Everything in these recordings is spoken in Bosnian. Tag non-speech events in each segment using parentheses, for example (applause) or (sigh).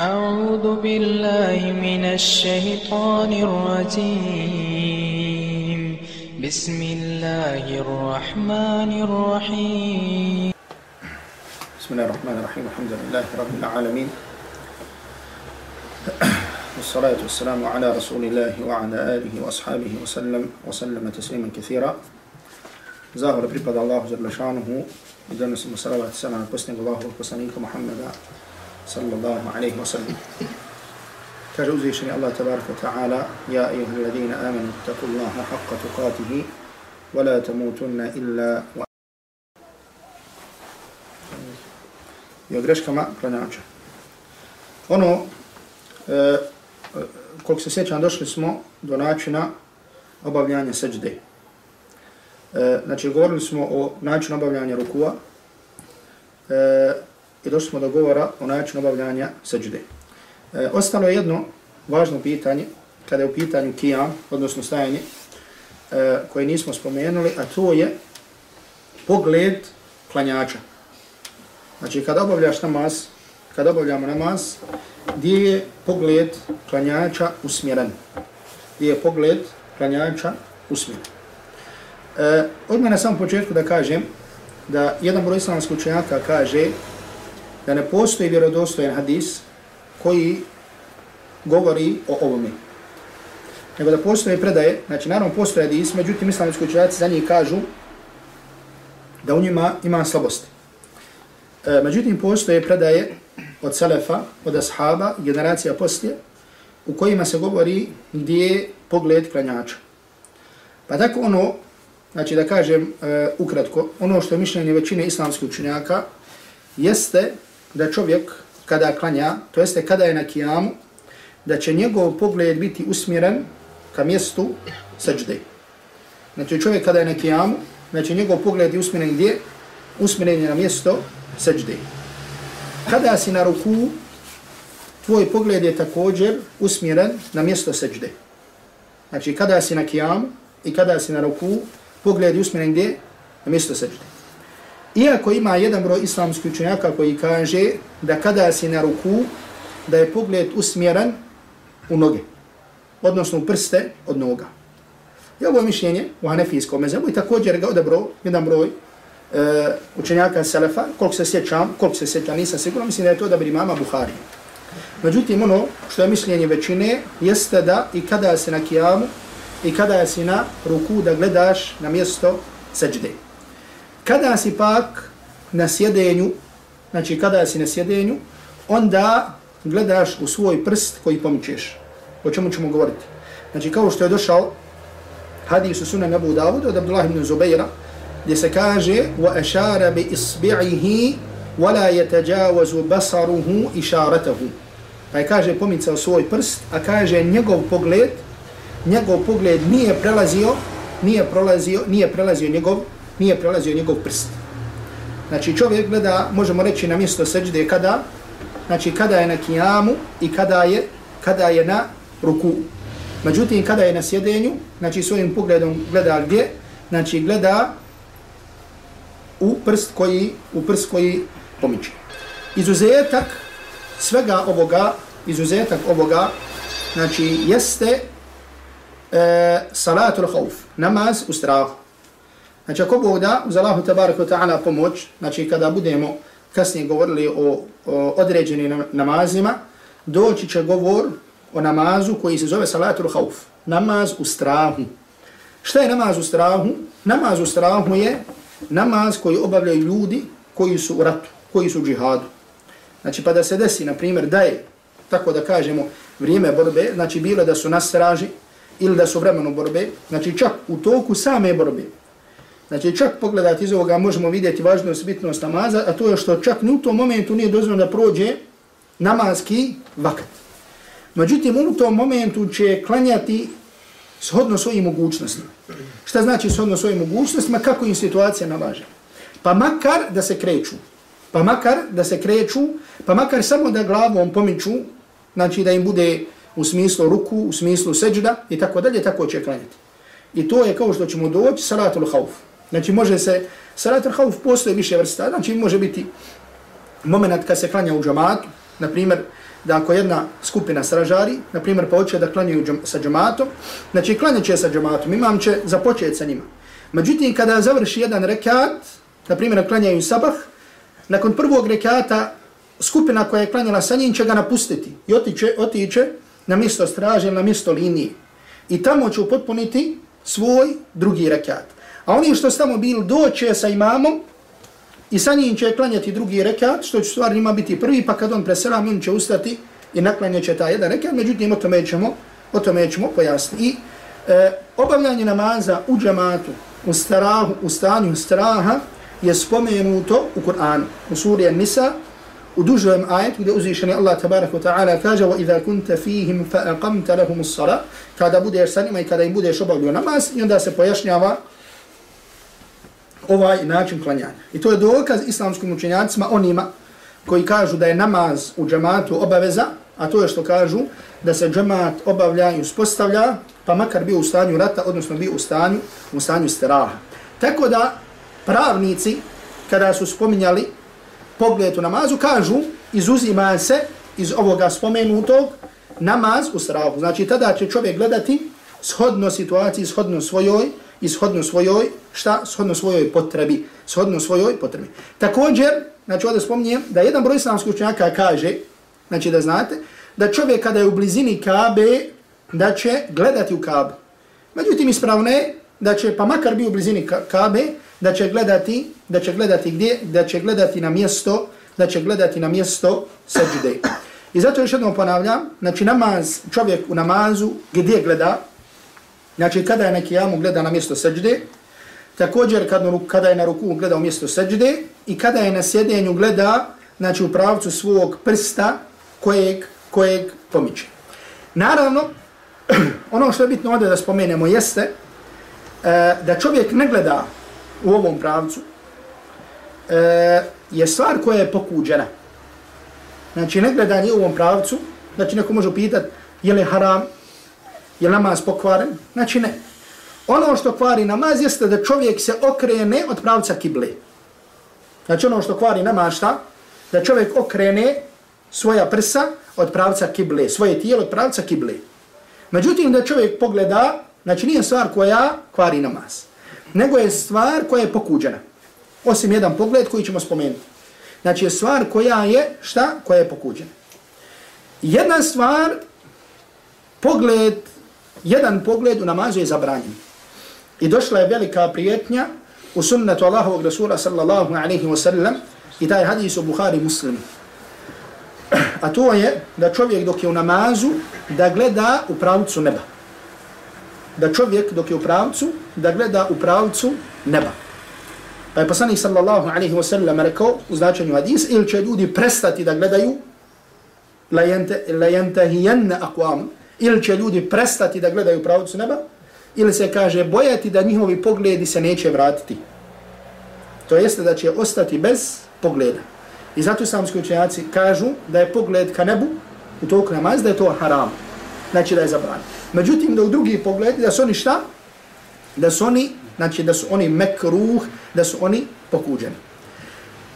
أعوذ بالله من الشيطان الرجيم. بسم الله الرحمن الرحيم. بسم الله الرحمن الرحيم. الحمد لله رب العالمين. (clears throat) والصلاة والسلام على رسول الله وعلى آله وأصحابه وسلم وسلم تسليما كثيرا. زاهر بريباد الله جل شأنه. ودنا سم صلوات السلام على قسم الله وقسمينك محمد صلى الله عليه وسلم كجوزي شني الله تبارك وتعالى يا أيها الذين آمنوا اتقوا الله حق تقاته ولا تموتن إلا و... i o greškama klanjača. Ono, e, koliko se sjećam, došli smo do načina obavljanja seđde. E, znači, govorili smo o načinu obavljanja rukua e, i došli smo do govora o načinu obavljanja seđude. E, ostalo je jedno važno pitanje, kada je u pitanju kijam, odnosno stajanje, e, koje nismo spomenuli, a to je pogled klanjača. Znači, kada obavljaš namaz, kada obavljamo namaz, gdje je pogled klanjača usmjeren? Gdje je pogled klanjača usmjeren? E, odmah na samom početku da kažem da jedan broj islamskih učenjaka kaže da ne postoji vjerodostojen hadis koji govori o ovome. Nego da postoje predaje, znači naravno postoje hadis, međutim islamski učenjaci za njih kažu da u njima ima slabosti. E, međutim, postoje predaje od Selefa, od Ashaba, generacija poslije, u kojima se govori gdje je pogled klanjača. Pa tako ono, znači da kažem e, ukratko, ono što je mišljenje većine islamskih učenjaka, jeste da čovjek kada klanja, to jeste kada je na kijamu, da će njegov pogled biti usmjeren ka mjestu sađde. Znači čovjek kada je na kijamu, znači njegov pogled je usmjeren gdje? Usmjeren je na mjesto sađde. Kada si na ruku, tvoj pogled je također usmjeren na mjesto sađde. Znači, kada si na kijamu i kada si na ruku, pogled je usmjeren gdje? Na mjesto sađde. Iako ima jedan broj islamskih učenjaka koji kaže da kada si na ruku, da je pogled usmjeren u noge, odnosno u prste od noga. I ovo je mišljenje u Hanefijskom mezemu i također ga odabro jedan broj e, učenjaka Selefa, koliko se sjećam, koliko se sjećam, nisam sigurno, mislim da je to da bi imama Buhari. Međutim, ono što je mišljenje većine, jeste da i kada si na kijamu, i kada si na ruku da gledaš na mjesto seđde. Kada si pak na sjedenju, znači kada si na sjedenju, onda gledaš u svoj prst koji pomičeš. O čemu ćemo govoriti? Znači kao što je došao hadis u sunan Abu Dawud od Abdullah ibn Zubaira, gdje se kaže وَأَشَارَ بِإِصْبِعِهِ وَلَا يَتَجَاوَزُ بَصَرُهُ إِشَارَتَهُ Pa je kaže pomicao svoj prst, a kaže njegov pogled, njegov pogled nije prelazio, nije prolazio, nije prelazio njegov, nije prelazio njegov prst. Znači čovjek gleda, možemo reći na mjesto seđde kada, znači kada je na kijamu i kada je, kada je na ruku. Međutim, kada je na sjedenju, znači svojim pogledom gleda gdje, znači gleda u prst koji u prst koji pomiče. Izuzetak svega ovoga, izuzetak ovoga, znači jeste e, salatul khauf, namaz u strahu. Znači ako Bog da, uz Allahu tabaraka ta'ala pomoć, znači kada budemo kasnije govorili o, o određenim namazima, doći će govor o namazu koji se zove salatul khauf, namaz u strahu. Šta je namaz u strahu? Namaz u strahu je namaz koji obavljaju ljudi koji su u ratu, koji su u džihadu. Znači pa da se desi, na primjer, da je, tako da kažemo, vrijeme borbe, znači bilo da su na straži ili da su vremenu borbe, znači čak u toku same borbe. Znači čak pogledati iz ovoga možemo vidjeti važnost, bitnost namaza, a to je što čak ni u tom momentu nije dozvoljeno da prođe namazki vakat. Međutim, u tom momentu će klanjati shodno svojim mogućnostima. Šta znači shodno svojim mogućnostima? Kako im situacija nalaže? Pa makar da se kreću. Pa makar da se kreću, pa makar samo da glavom pomiču, znači da im bude u smislu ruku, u smislu seđda i tako dalje, tako će klanjati. I to je kao što ćemo doći, salatul haufu. Znači može se, salatul hauf postoje više vrsta, znači može biti moment kad se klanja u džamatu, na primjer, da ako jedna skupina sražari, na primjer, pa hoće da klanjaju džam, sa džamatom, znači klanjat će sa džamatom, imam će započeti sa njima. Međutim, kada završi jedan rekat, na primjer, klanjaju sabah, nakon prvog rekata, skupina koja je klanjala sa njim će ga napustiti i otiće, otiće na mjesto straže, na mjesto linije. I tamo će upotpuniti svoj drugi rekat. A oni što su tamo bili doće sa imamom i sa njim će klanjati drugi rekat, što će stvar njima biti prvi, pa kad on preselam, on će ustati i naklanjat će taj jedan rekat, međutim o tome ćemo, o tome ćemo pojasniti. I e, obavljanje namaza u džamatu, u, strahu, u stanju straha, je spomenuto u Kur'anu, u suri Nisa, u dužem ajetu gdje uzvišeni Allah tabaraka wa ta'ala kaže وَإِذَا كُنْتَ فِيهِمْ فَأَقَمْتَ لَهُمُ الصَّلَةِ kada budeš sa njima i kada im budeš obavljio namaz i onda se pojašnjava ovaj način klanjanja. I to je dokaz islamskim učenjacima onima koji kažu da je namaz u džematu obaveza, a to je što kažu da se džemat obavlja i uspostavlja, pa makar bio u stanju rata, odnosno bio u stanju, u stanju straha. Tako da pravnici, kada su spominjali pogled u namazu, kažu, izuzima se iz ovoga spomenutog namaz u strahu. Znači, tada će čovjek gledati shodno situaciji, shodno svojoj, i shodno svojoj, šta? Shodno svojoj potrebi. Shodno svojoj potrebi. Također, znači, ovdje spominjem, da jedan broj islamskih učenjaka kaže, znači da znate, da čovjek kada je u blizini Kabe, da će gledati u Kabe. Međutim, ispravno je da će, pa makar bi u blizini Kabe, da će gledati, da će gledati gdje, da će gledati na mjesto, da će gledati na mjesto seđude. I zato još jednom ponavljam, znači namaz, čovjek u namazu gdje gleda, znači kada je na kijamu gleda na mjesto seđde, također kada, kada je na ruku gleda u mjesto seđde i kada je na sjedenju gleda, znači u pravcu svog prsta kojeg, kojeg pomiče. Naravno, (clears throat) ono što je bitno ovdje da spomenemo jeste e, da čovjek ne gleda u ovom pravcu e, je stvar koja je pokuđena. Znači, ne gledanje u ovom pravcu, znači neko može pitati je li haram, je namaz pokvaren, znači ne. Ono što kvari namaz jeste da čovjek se okrene od pravca kible. Znači ono što kvari namaz šta? Da čovjek okrene svoja prsa od pravca kible, svoje tijelo od pravca kible. Međutim, da čovjek pogleda, znači nije stvar koja kvari namaz nego je stvar koja je pokuđena. Osim jedan pogled koji ćemo spomenuti. Znači je stvar koja je, šta? Koja je pokuđena. Jedna stvar, pogled, jedan pogled u namazu je zabranjen. I došla je velika prijetnja u sunnetu Allahovog Rasula sallallahu alaihi wa sallam i taj hadis u Bukhari muslim. A to je da čovjek dok je u namazu da gleda u pravcu neba da čovjek dok je u pravcu, da gleda u pravcu neba. Pa je poslanik sallallahu alaihi wa sallam rekao u značenju hadis, ili će ljudi prestati da gledaju, la yantahiyanna aqwam, ili će ljudi prestati da gledaju pravcu neba, ili se kaže bojati da njihovi pogledi se neće vratiti. To jeste da će ostati bez pogleda. I zato islamski učenjaci kažu da je pogled ka nebu u toku namaz, da je to haram. Znači da je zabranjeno. Međutim, da u drugi pogled, da su oni šta? Da su oni, znači da su oni mekruh, da su oni pokuđeni.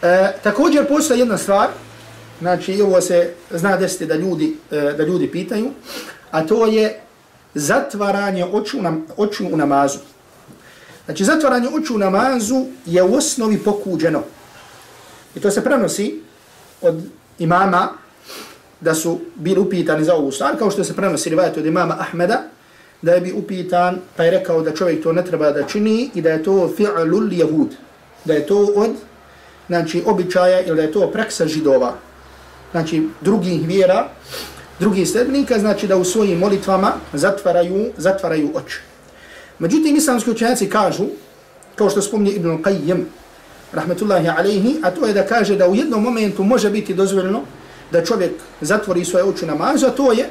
E, također postoje jedna stvar, znači i ovo se zna desiti da ljudi, e, da ljudi pitaju, a to je zatvaranje oču, nam, oču u namazu. Znači, zatvaranje oču u namazu je u osnovi pokuđeno. I to se prenosi od imama da su bili upitani za ovu stvar, kao što se prenosi rivajati od imama Ahmeda, da je bi upitan, pa je rekao da čovjek to ne treba da čini i da je to fi'lul jehud, da je to od znači, običaja ili da je to praksa židova, znači drugih vjera, drugih sledbenika, znači da u svojim molitvama zatvaraju, zatvaraju oči. Međutim, islamski učenjaci kažu, kao što spomni Ibn Qayyim, rahmetullahi alaihi, a to je da kaže da u jednom momentu može biti dozvoljeno da čovjek zatvori svoje oči namazu, a to je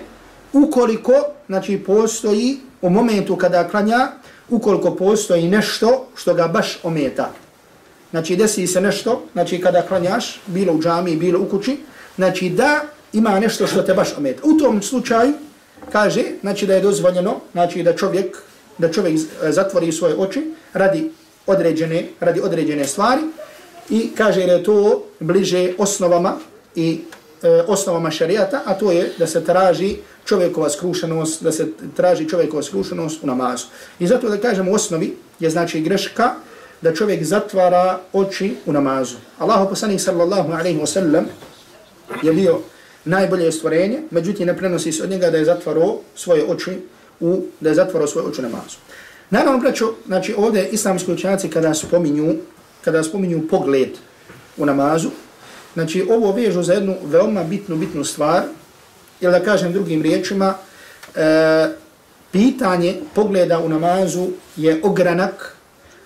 ukoliko znači, postoji u momentu kada klanja, ukoliko postoji nešto što ga baš ometa. Znači desi se nešto, znači kada klanjaš, bilo u džami, bilo u kući, znači da ima nešto što te baš ometa. U tom slučaju kaže znači da je dozvoljeno znači da čovjek da čovjek e, zatvori svoje oči radi određene radi određene stvari i kaže da je to bliže osnovama i e, osnovama šarijata, a to je da se traži čovjekova skrušenost, da se traži čovjekova skrušenost u namazu. I zato da kažemo u osnovi je znači greška da čovjek zatvara oči u namazu. Allahu poslanik sallallahu alejhi ve sellem je bio najbolje stvorenje, međutim ne prenosi se od njega da je zatvaro svoje oči u, da je zatvaro svoje oči namazu. Naravno, braćo, znači ovdje islamski učenjaci kada spominju, kada spominju pogled u namazu, znači ovo vežu za jednu veoma bitnu, bitnu stvar, ili da kažem drugim riječima, e, pitanje pogleda u namazu je ogranak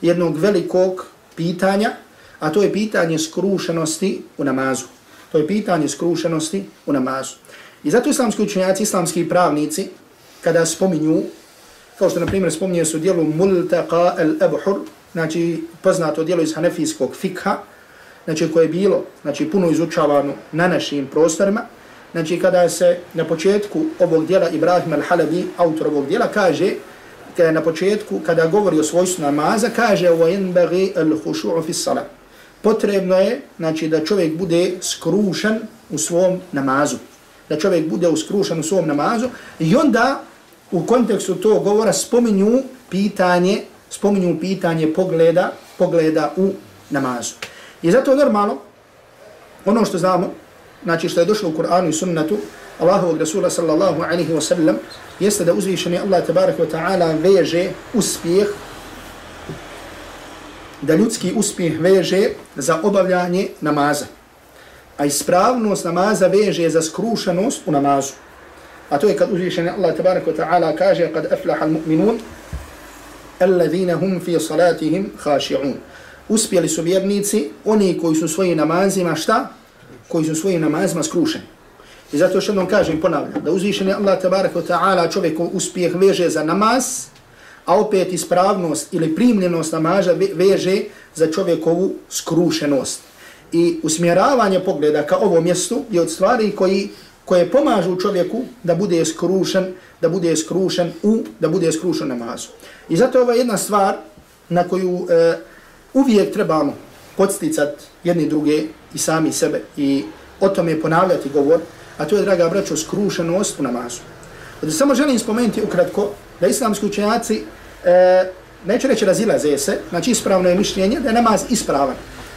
jednog velikog pitanja, a to je pitanje skrušenosti u namazu. To je pitanje skrušenosti u namazu. I zato islamski učenjaci, islamski pravnici, kada spominju, kao što na primjer spominje su dijelu Multaqa al-Abhur, znači poznato dijelo iz hanefijskog fikha, znači koje je bilo znači, puno izučavano na našim prostorima, znači kada se na početku ovog dijela Ibrahim al-Halabi, autor ovog dijela, kaže, kada na početku, kada govori o svojstvu namaza, kaže وَيَنْبَغِي الْخُشُعُ فِي الصَّلَةِ Potrebno je znači, da čovjek bude skrušen u svom namazu. Da čovjek bude uskrušen u svom namazu i onda u kontekstu tog govora spominju pitanje, spominju pitanje pogleda, pogleda u namazu. I zato normalno, ono što znamo, znači što je došlo u Kur'anu i sunnetu, Allahovog Rasula sallallahu alaihi wa sallam, jeste da uzvišeni Allah tabarak wa ta'ala veže uspjeh, da ljudski uspjeh veže za obavljanje namaza. A ispravnost namaza veže za skrušenost u namazu. A to je kad uzvišeni Allah tabaraka ta'ala kaže kad aflaha al-mu'minun alladhina hum fi salatihim khashi'un. Uspjeli su vjernici, oni koji su svojim namazima šta? Koji su svojim namazima skrušeni. I zato što jednom kažem, ponavljam, da uzvišeni Allah tabaraka ta'ala čovjeku uspjeh veže za namaz, a opet ispravnost ili primljenost namaza veže za čovjekovu skrušenost. I usmjeravanje pogleda ka ovom mjestu je od stvari koji koje pomažu čovjeku da bude skrušen, da bude skrušen u, da bude skrušen namazu. I zato ovo je jedna stvar na koju e, uvijek trebamo podsticat jedni druge i sami sebe i o tome ponavljati govor, a to je, draga braćo, skrušenost u namazu. Da samo želim spomenuti ukratko da islamski učenjaci, e, neću reći razilaze se, znači ispravno je mišljenje da je namaz ispravan.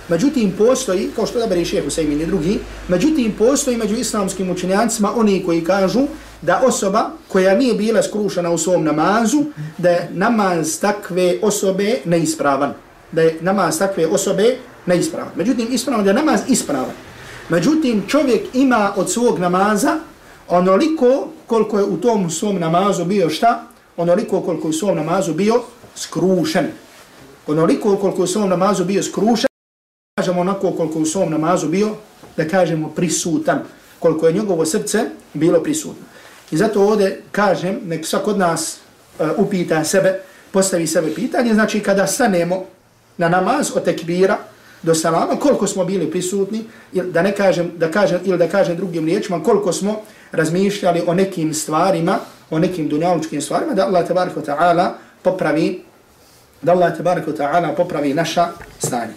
Međutim, postoji, kao što da beri šehe Husaymin i drugi, međutim, postoji među islamskim učenjacima oni koji kažu da osoba koja nije bila skrušena u svom namazu, da je namaz takve osobe neispravan. Da je namaz takve osobe neispravan. Međutim, ispravno da je namaz ispravan. Međutim, čovjek ima od svog namaza onoliko koliko je u tom svom namazu bio šta? Onoliko koliko je u svom namazu bio skrušen. Onoliko koliko je u svom namazu bio skrušen kažemo onako koliko u svom namazu bio, da kažemo prisutan, koliko je njegovo srce bilo prisutno. I zato ovdje kažem, nek svak od nas uh, upita sebe, postavi sebe pitanje, znači kada stanemo na namaz od tekbira do salama, koliko smo bili prisutni, ili da ne kažem, da kažem, ili da kažem drugim riječima, koliko smo razmišljali o nekim stvarima, o nekim dunjalučkim stvarima, da Allah tabaraka ta'ala popravi, da Allah tabaraka ta'ala popravi naša stanje.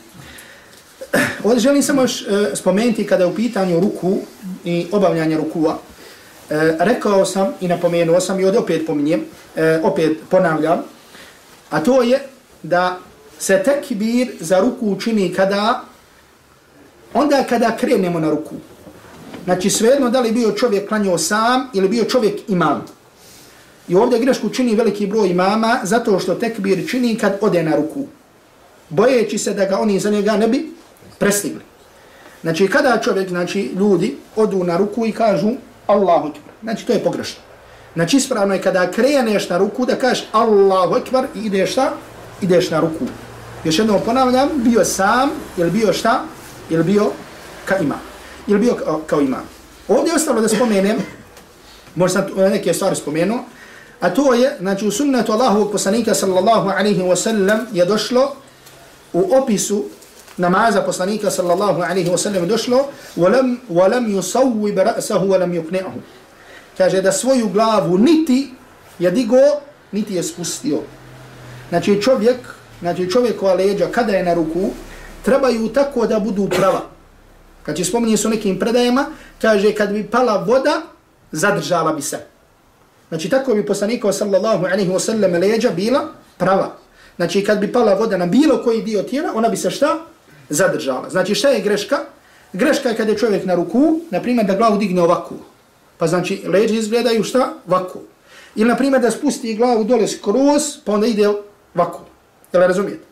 (clears throat) Ovdje želim samo još e, spomenuti kada je u pitanju ruku i obavljanje rukua. E, rekao sam i napomenuo sam i ovdje opet pominjem, e, opet ponavljam, a to je da se tekbir za ruku čini kada, onda kada krenemo na ruku. Znači svejedno da li bio čovjek klanio sam ili bio čovjek imam. I ovdje grešku čini veliki broj imama zato što tekbir čini kad ode na ruku. Bojeći se da ga oni za njega ne bi prestigli. Znači, kada čovjek, znači, ljudi odu na ruku i kažu Allahu ekber. Znači, to je pogrešno. Znači, ispravno je kada kreneš na ruku da kažeš Allahu ekber i ideš šta? Ideš na ruku. Još jednom ponavljam, bio sam, ili bio šta? Ili bio ka ima. Ili bio kao, kao imam. Ovdje je ostalo da spomenem, možda sam neke stvari spomenuo, a to je, znači, u sunnetu Allahovog poslanika sallallahu alaihi wa sallam je došlo u opisu namaza poslanika sallallahu alaihi wa sallam došlo وَلَمْ, walam yusawwib رَأْسَهُ وَلَمْ يُقْنِعُهُ kaže da svoju glavu niti je digo niti je spustio. Znači čovjek znači čovjekova leđa kada je na ruku trebaju tako da budu prava. Znači spominje su nekim predajama, kaže kad bi pala voda, zadržala bi se. Znači tako bi poslanikao sallallahu alaihi wa sallam leđa bila prava. Znači kad bi pala voda na bilo koji dio tijela, ona bi se šta? Zadržala. Znači šta je greška? Greška je kada je čovjek na ruku, na primjer da glavu digne ovako. Pa znači leđe izgledaju šta? Ovako. Ili na primjer da spusti glavu dole skroz, pa onda ide ovako. Jel razumijete?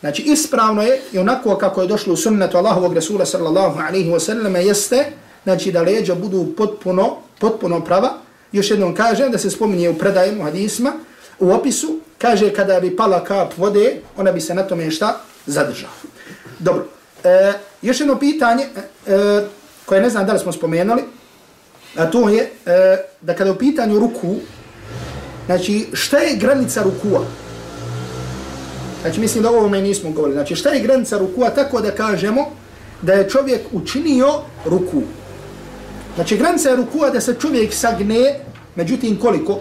Znači ispravno je i onako kako je došlo u sunnetu Allahovog Rasula sallallahu alaihi wa sallam jeste znači da leđa budu potpuno, potpuno prava. Još jednom kažem da se spominje u predajemu hadisma, u opisu, kaže kada bi pala kap vode, ona bi se na tome šta zadržala. Dobro, e, još jedno pitanje e, e koje ne znam da li smo spomenuli, a to je e, da kada u pitanju ruku, znači šta je granica rukua? Znači mislim da ovo me nismo govorili. Znači šta je granica rukua tako da kažemo da je čovjek učinio ruku. Znači granica je rukua da se čovjek sagne, međutim koliko?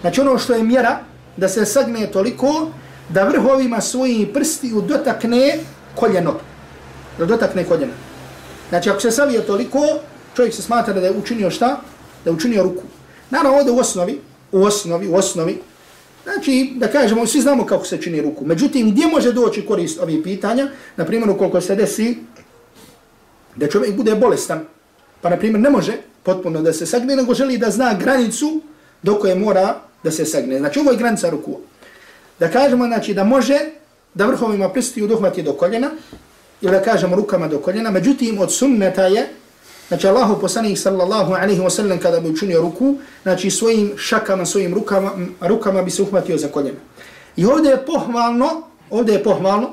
Znači ono što je mjera da se sagne toliko da vrhovima svojih prsti dotakne koljeno. Da dotakne koljeno. Znači ako se savije toliko, čovjek se smatra da je učinio šta? Da je učinio ruku. Naravno ovdje u osnovi, u osnovi, u osnovi, Znači, da kažemo, svi znamo kako se čini ruku. Međutim, gdje može doći korist ovih pitanja? Na primjer, ukoliko se desi da čovjek bude bolestan, pa na primjer ne može potpuno da se sagne, nego želi da zna granicu do koje mora da se sagne. Znači, ovo je granica ruku. Da kažemo, znači, da može da vrhovima prstiju dohvati do koljena, ili da kažemo rukama do koljena, međutim, od sunneta je Znači Allahu poslanik sallallahu alaihi wa sallam kada bi učinio ruku, znači svojim šakama, svojim rukama, rukama bi se uhvatio za koljena. I ovdje je pohvalno, ovdje je pohvalno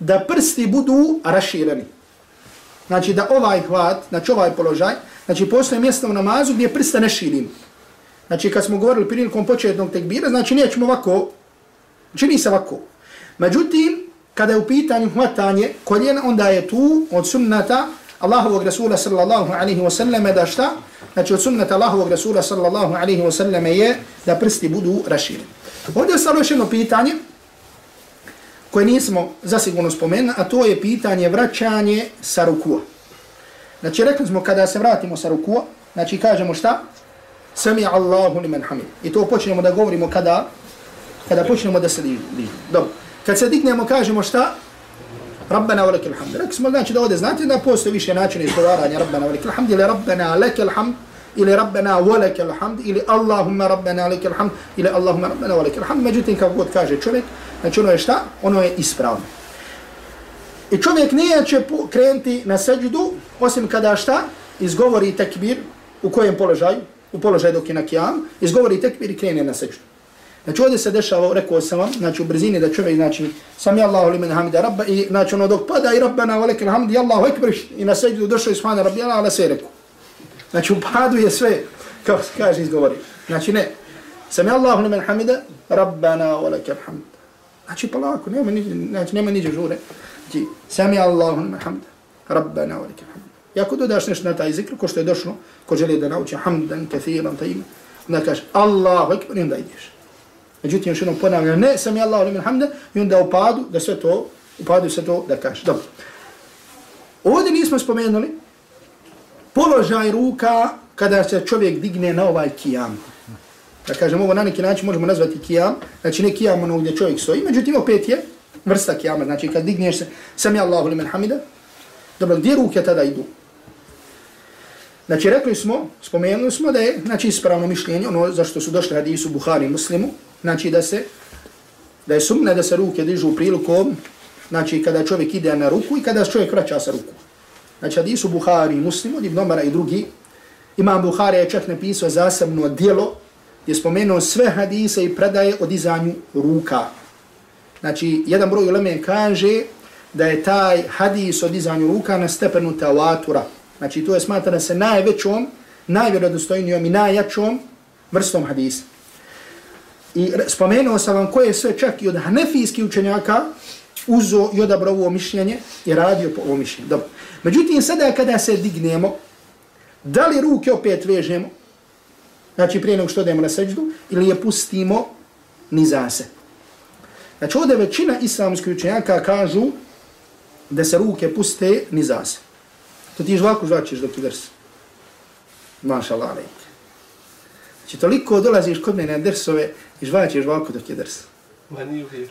da prsti budu rašireni. Znači da ovaj hvat, znači ovaj položaj, znači postoje mjesto u namazu gdje prsta ne širimo. Znači kad smo govorili prilikom početnog tekbira, znači nećemo ovako, čini se ovako. Međutim, kada je u pitanju hvatanje koljena, onda je tu od sunnata Allahovog Rasula sallallahu alaihi wa sallam da šta? Znači od sunnata Allahovog Rasula sallallahu alaihi wa sallam je da prsti budu rašireni. Ovdje je stalo još jedno pitanje koje nismo zasigurno spomenuli, a to je pitanje vraćanje sa rukua. Znači rekli smo kada se vratimo sa rukua, znači kažemo šta? Sami Allahu li men hamid. I to počnemo da govorimo kada? Kada počnemo da se dignemo. Dobro. Kad se dignemo kažemo šta? Rabbana wa lakil hamd. Rekli smo znači da ovdje znate da postoje više načina izgovaranja Rabbana wa lakil hamd ili Rabbana lakil hamd ili Rabbana wa lakil hamd ili Allahumma Rabbana lakil hamd ili Allahumma Rabbana wa lakil hamd. Međutim, kako god kaže čovjek, znači ono je šta? Ono je ispravno. I čovjek nije će krenuti na seđudu, osim kada šta? Izgovori tekbir u kojem položaju? U položaju dok je na kijam. Izgovori tekbir i krene na seđudu. Znači ovdje se dešava, rekao sam vam, znači u brzini da čovjek, znači, sami Allahu limen hamida rabba, i znači ono dok pada i rabbana wa hamdi, Allahu ekber, i na seđu došao iz smana rabbi, Allah, ala se reku. Znači u padu je sve, kao se kaže, izgovori. Znači ne, sami Allahu limen hamida, rabbana wa lekil hamd. Znači polako, nema niđe, znači nema niđe žure. Znači, sami Allahu hamda, rabbana velike hamda. hamd. I ako dodaš nešto na taj zikr, ko što je došlo, ko želi da nauči hamdan, kathiran, tajima, onda kaže Allahu ekber, i onda ideš. Međutim, još jednom ponavljam, ne sami je Allah hamda, i onda upadu da sve to, upadu sve to da kaže. Dobro. Ovdje nismo spomenuli položaj ruka kada se čovjek digne na ovaj kijam. Da kažem, ovo na neki način možemo nazvati kijam, znači ne kijam ono gdje čovjek stoji, međutim opet je vrsta kijama, znači kad digneš se, sam Allahu Allah ulimin hamda, dobro, gdje ruke tada idu? Znači, rekli smo, spomenuli smo da je, znači, ispravno mišljenje, ono zašto su došli hadisu Buhari muslimu, znači da se, da je sumne da se ruke dižu prilikom, znači kada čovjek ide na ruku i kada čovjek vraća sa ruku. Znači, hadisu Buhari muslimu, Ibn Omara i drugi, Imam Buhari je čak napisao zasebno dijelo, je spomenuo sve hadise i predaje o dizanju ruka. Znači, jedan broj uleme kaže da je taj hadis o dizanju ruka na stepenu tevatura. Znači to je smatrano se najvećom, najvjerodostojnijom i najjačom vrstom hadisa. I spomenuo sam vam koje sve čak i od hanefijskih učenjaka uzo i odabro ovo mišljenje i radio po ovo mišljenju. Dobro. Međutim, sada kada se dignemo, da li ruke opet vežemo, znači prije nego što odemo na seđdu, ili je pustimo niza se. Znači ovdje većina islamskih učenjaka kažu da se ruke puste niza se. To ti žvaku žvačiš dok ti drs. Maša Allah, alejk. Znači, toliko dolaziš kod mene na drsove i žvačiš žvaku dok ti drs.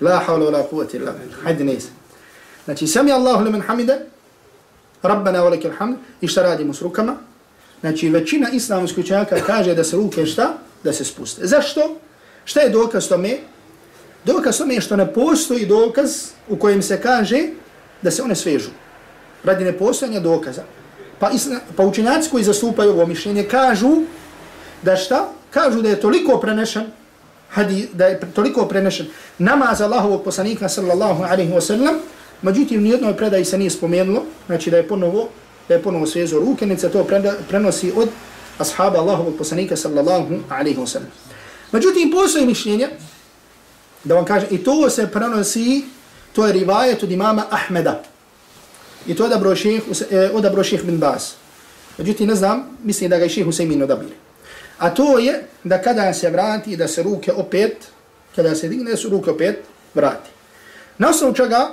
La wala quwwata illa billah. Hajde nisa. Znači, sami Allahu liman hamida, Rabbana wa lakal hamd, i šta radimo s rukama? Znači, većina islamskih učenjaka kaže da se ruke šta? Da se spuste. Zašto? Šta je dokaz tome? Dokaz tome je što ne postoji dokaz u kojem se kaže da se one svežu. Radi nepostojanja dokaza. Pa, isla, pa učenjaci koji zastupaju ovo mišljenje kažu da šta? Kažu da je toliko prenešen hadi, da je toliko prenešen namaz Allahovog poslanika sallallahu alaihi wa sallam, međutim nijednoj predaji se nije spomenulo, znači da je ponovo, da je ponovo svezo ruke, nica to prenosi od ashaba Allahovog poslanika sallallahu alaihi wa sallam. Međutim, postoje mišljenje, da vam kažem, i to se prenosi, to je rivajet od imama Ahmeda. I to je odabro ših, e, odabro ših bin Bas. Međutim, ne znam, mislim da ga je ših Husaymin odabili. A to je da kada se vrati, da se ruke opet, kada se digne, da se ruke opet vrati. Na osnovu čega,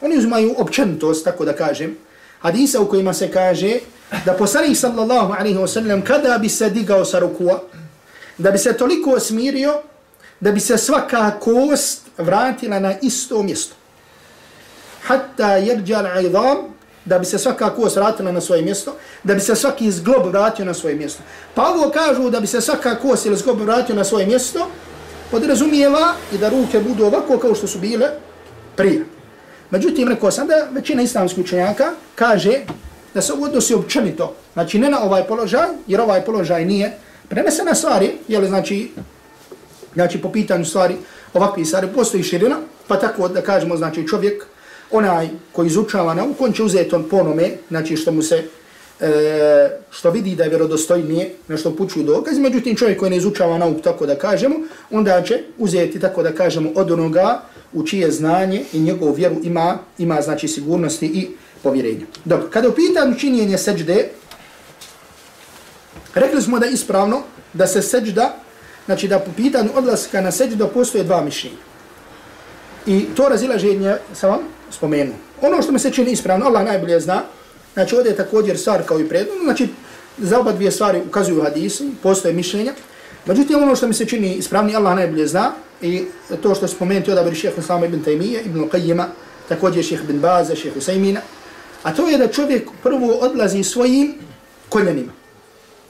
oni uzmaju općentost, tako da kažem, hadisa u kojima se kaže da poslanik sallallahu alaihi wa sallam kada bi se digao sa rukua, da bi se toliko smirio, da bi se svaka kost vratila na isto mjesto. Hatta jerđal aidam, da bi se svaka kost vratila na svoje mjesto, da bi se svaki zglob vratio na svoje mjesto. Pa ovo kažu da bi se svaka kost ili zglob vratio na svoje mjesto, podrazumijeva i da ruke budu ovako kao što su bile prije. Međutim, rekao sam da većina islamskih učenjaka kaže da se odnosi općenito, znači ne na ovaj položaj, jer ovaj položaj nije prenesena stvari, jel znači, znači po pitanju stvari, ovakve stvari, postoji širina, pa tako da kažemo, znači čovjek, onaj koji izučava nauku, on će uzeti on ponome, znači što mu se, e, što vidi da je vjerodostojnije, na što pučuju dokaz, međutim čovjek koji ne izučava nauku, tako da kažemo, onda će uzeti, tako da kažemo, od onoga u čije znanje i njegovu vjeru ima, ima znači sigurnosti i povjerenja. Dobro, kada upitam činjenje seđde, rekli smo da ispravno da se seđda, znači da po pitanju odlaska na seđda postoje dva mišljenja. I to razilaženje sam vam spomenuo. Ono što mi se čini ispravno, Allah najbolje zna, znači ovdje je također stvar kao i predno, znači za oba dvije stvari ukazuju hadisi, postoje mišljenja, međutim ono što mi se čini ispravni, Allah najbolje zna, i to što spomenuti odabri šeheh Islama ibn Taymiye, ibn Qayyima, također šeheh ibn Baza, šeheh Usaymina, a to je da čovjek prvo odlazi svojim koljenima.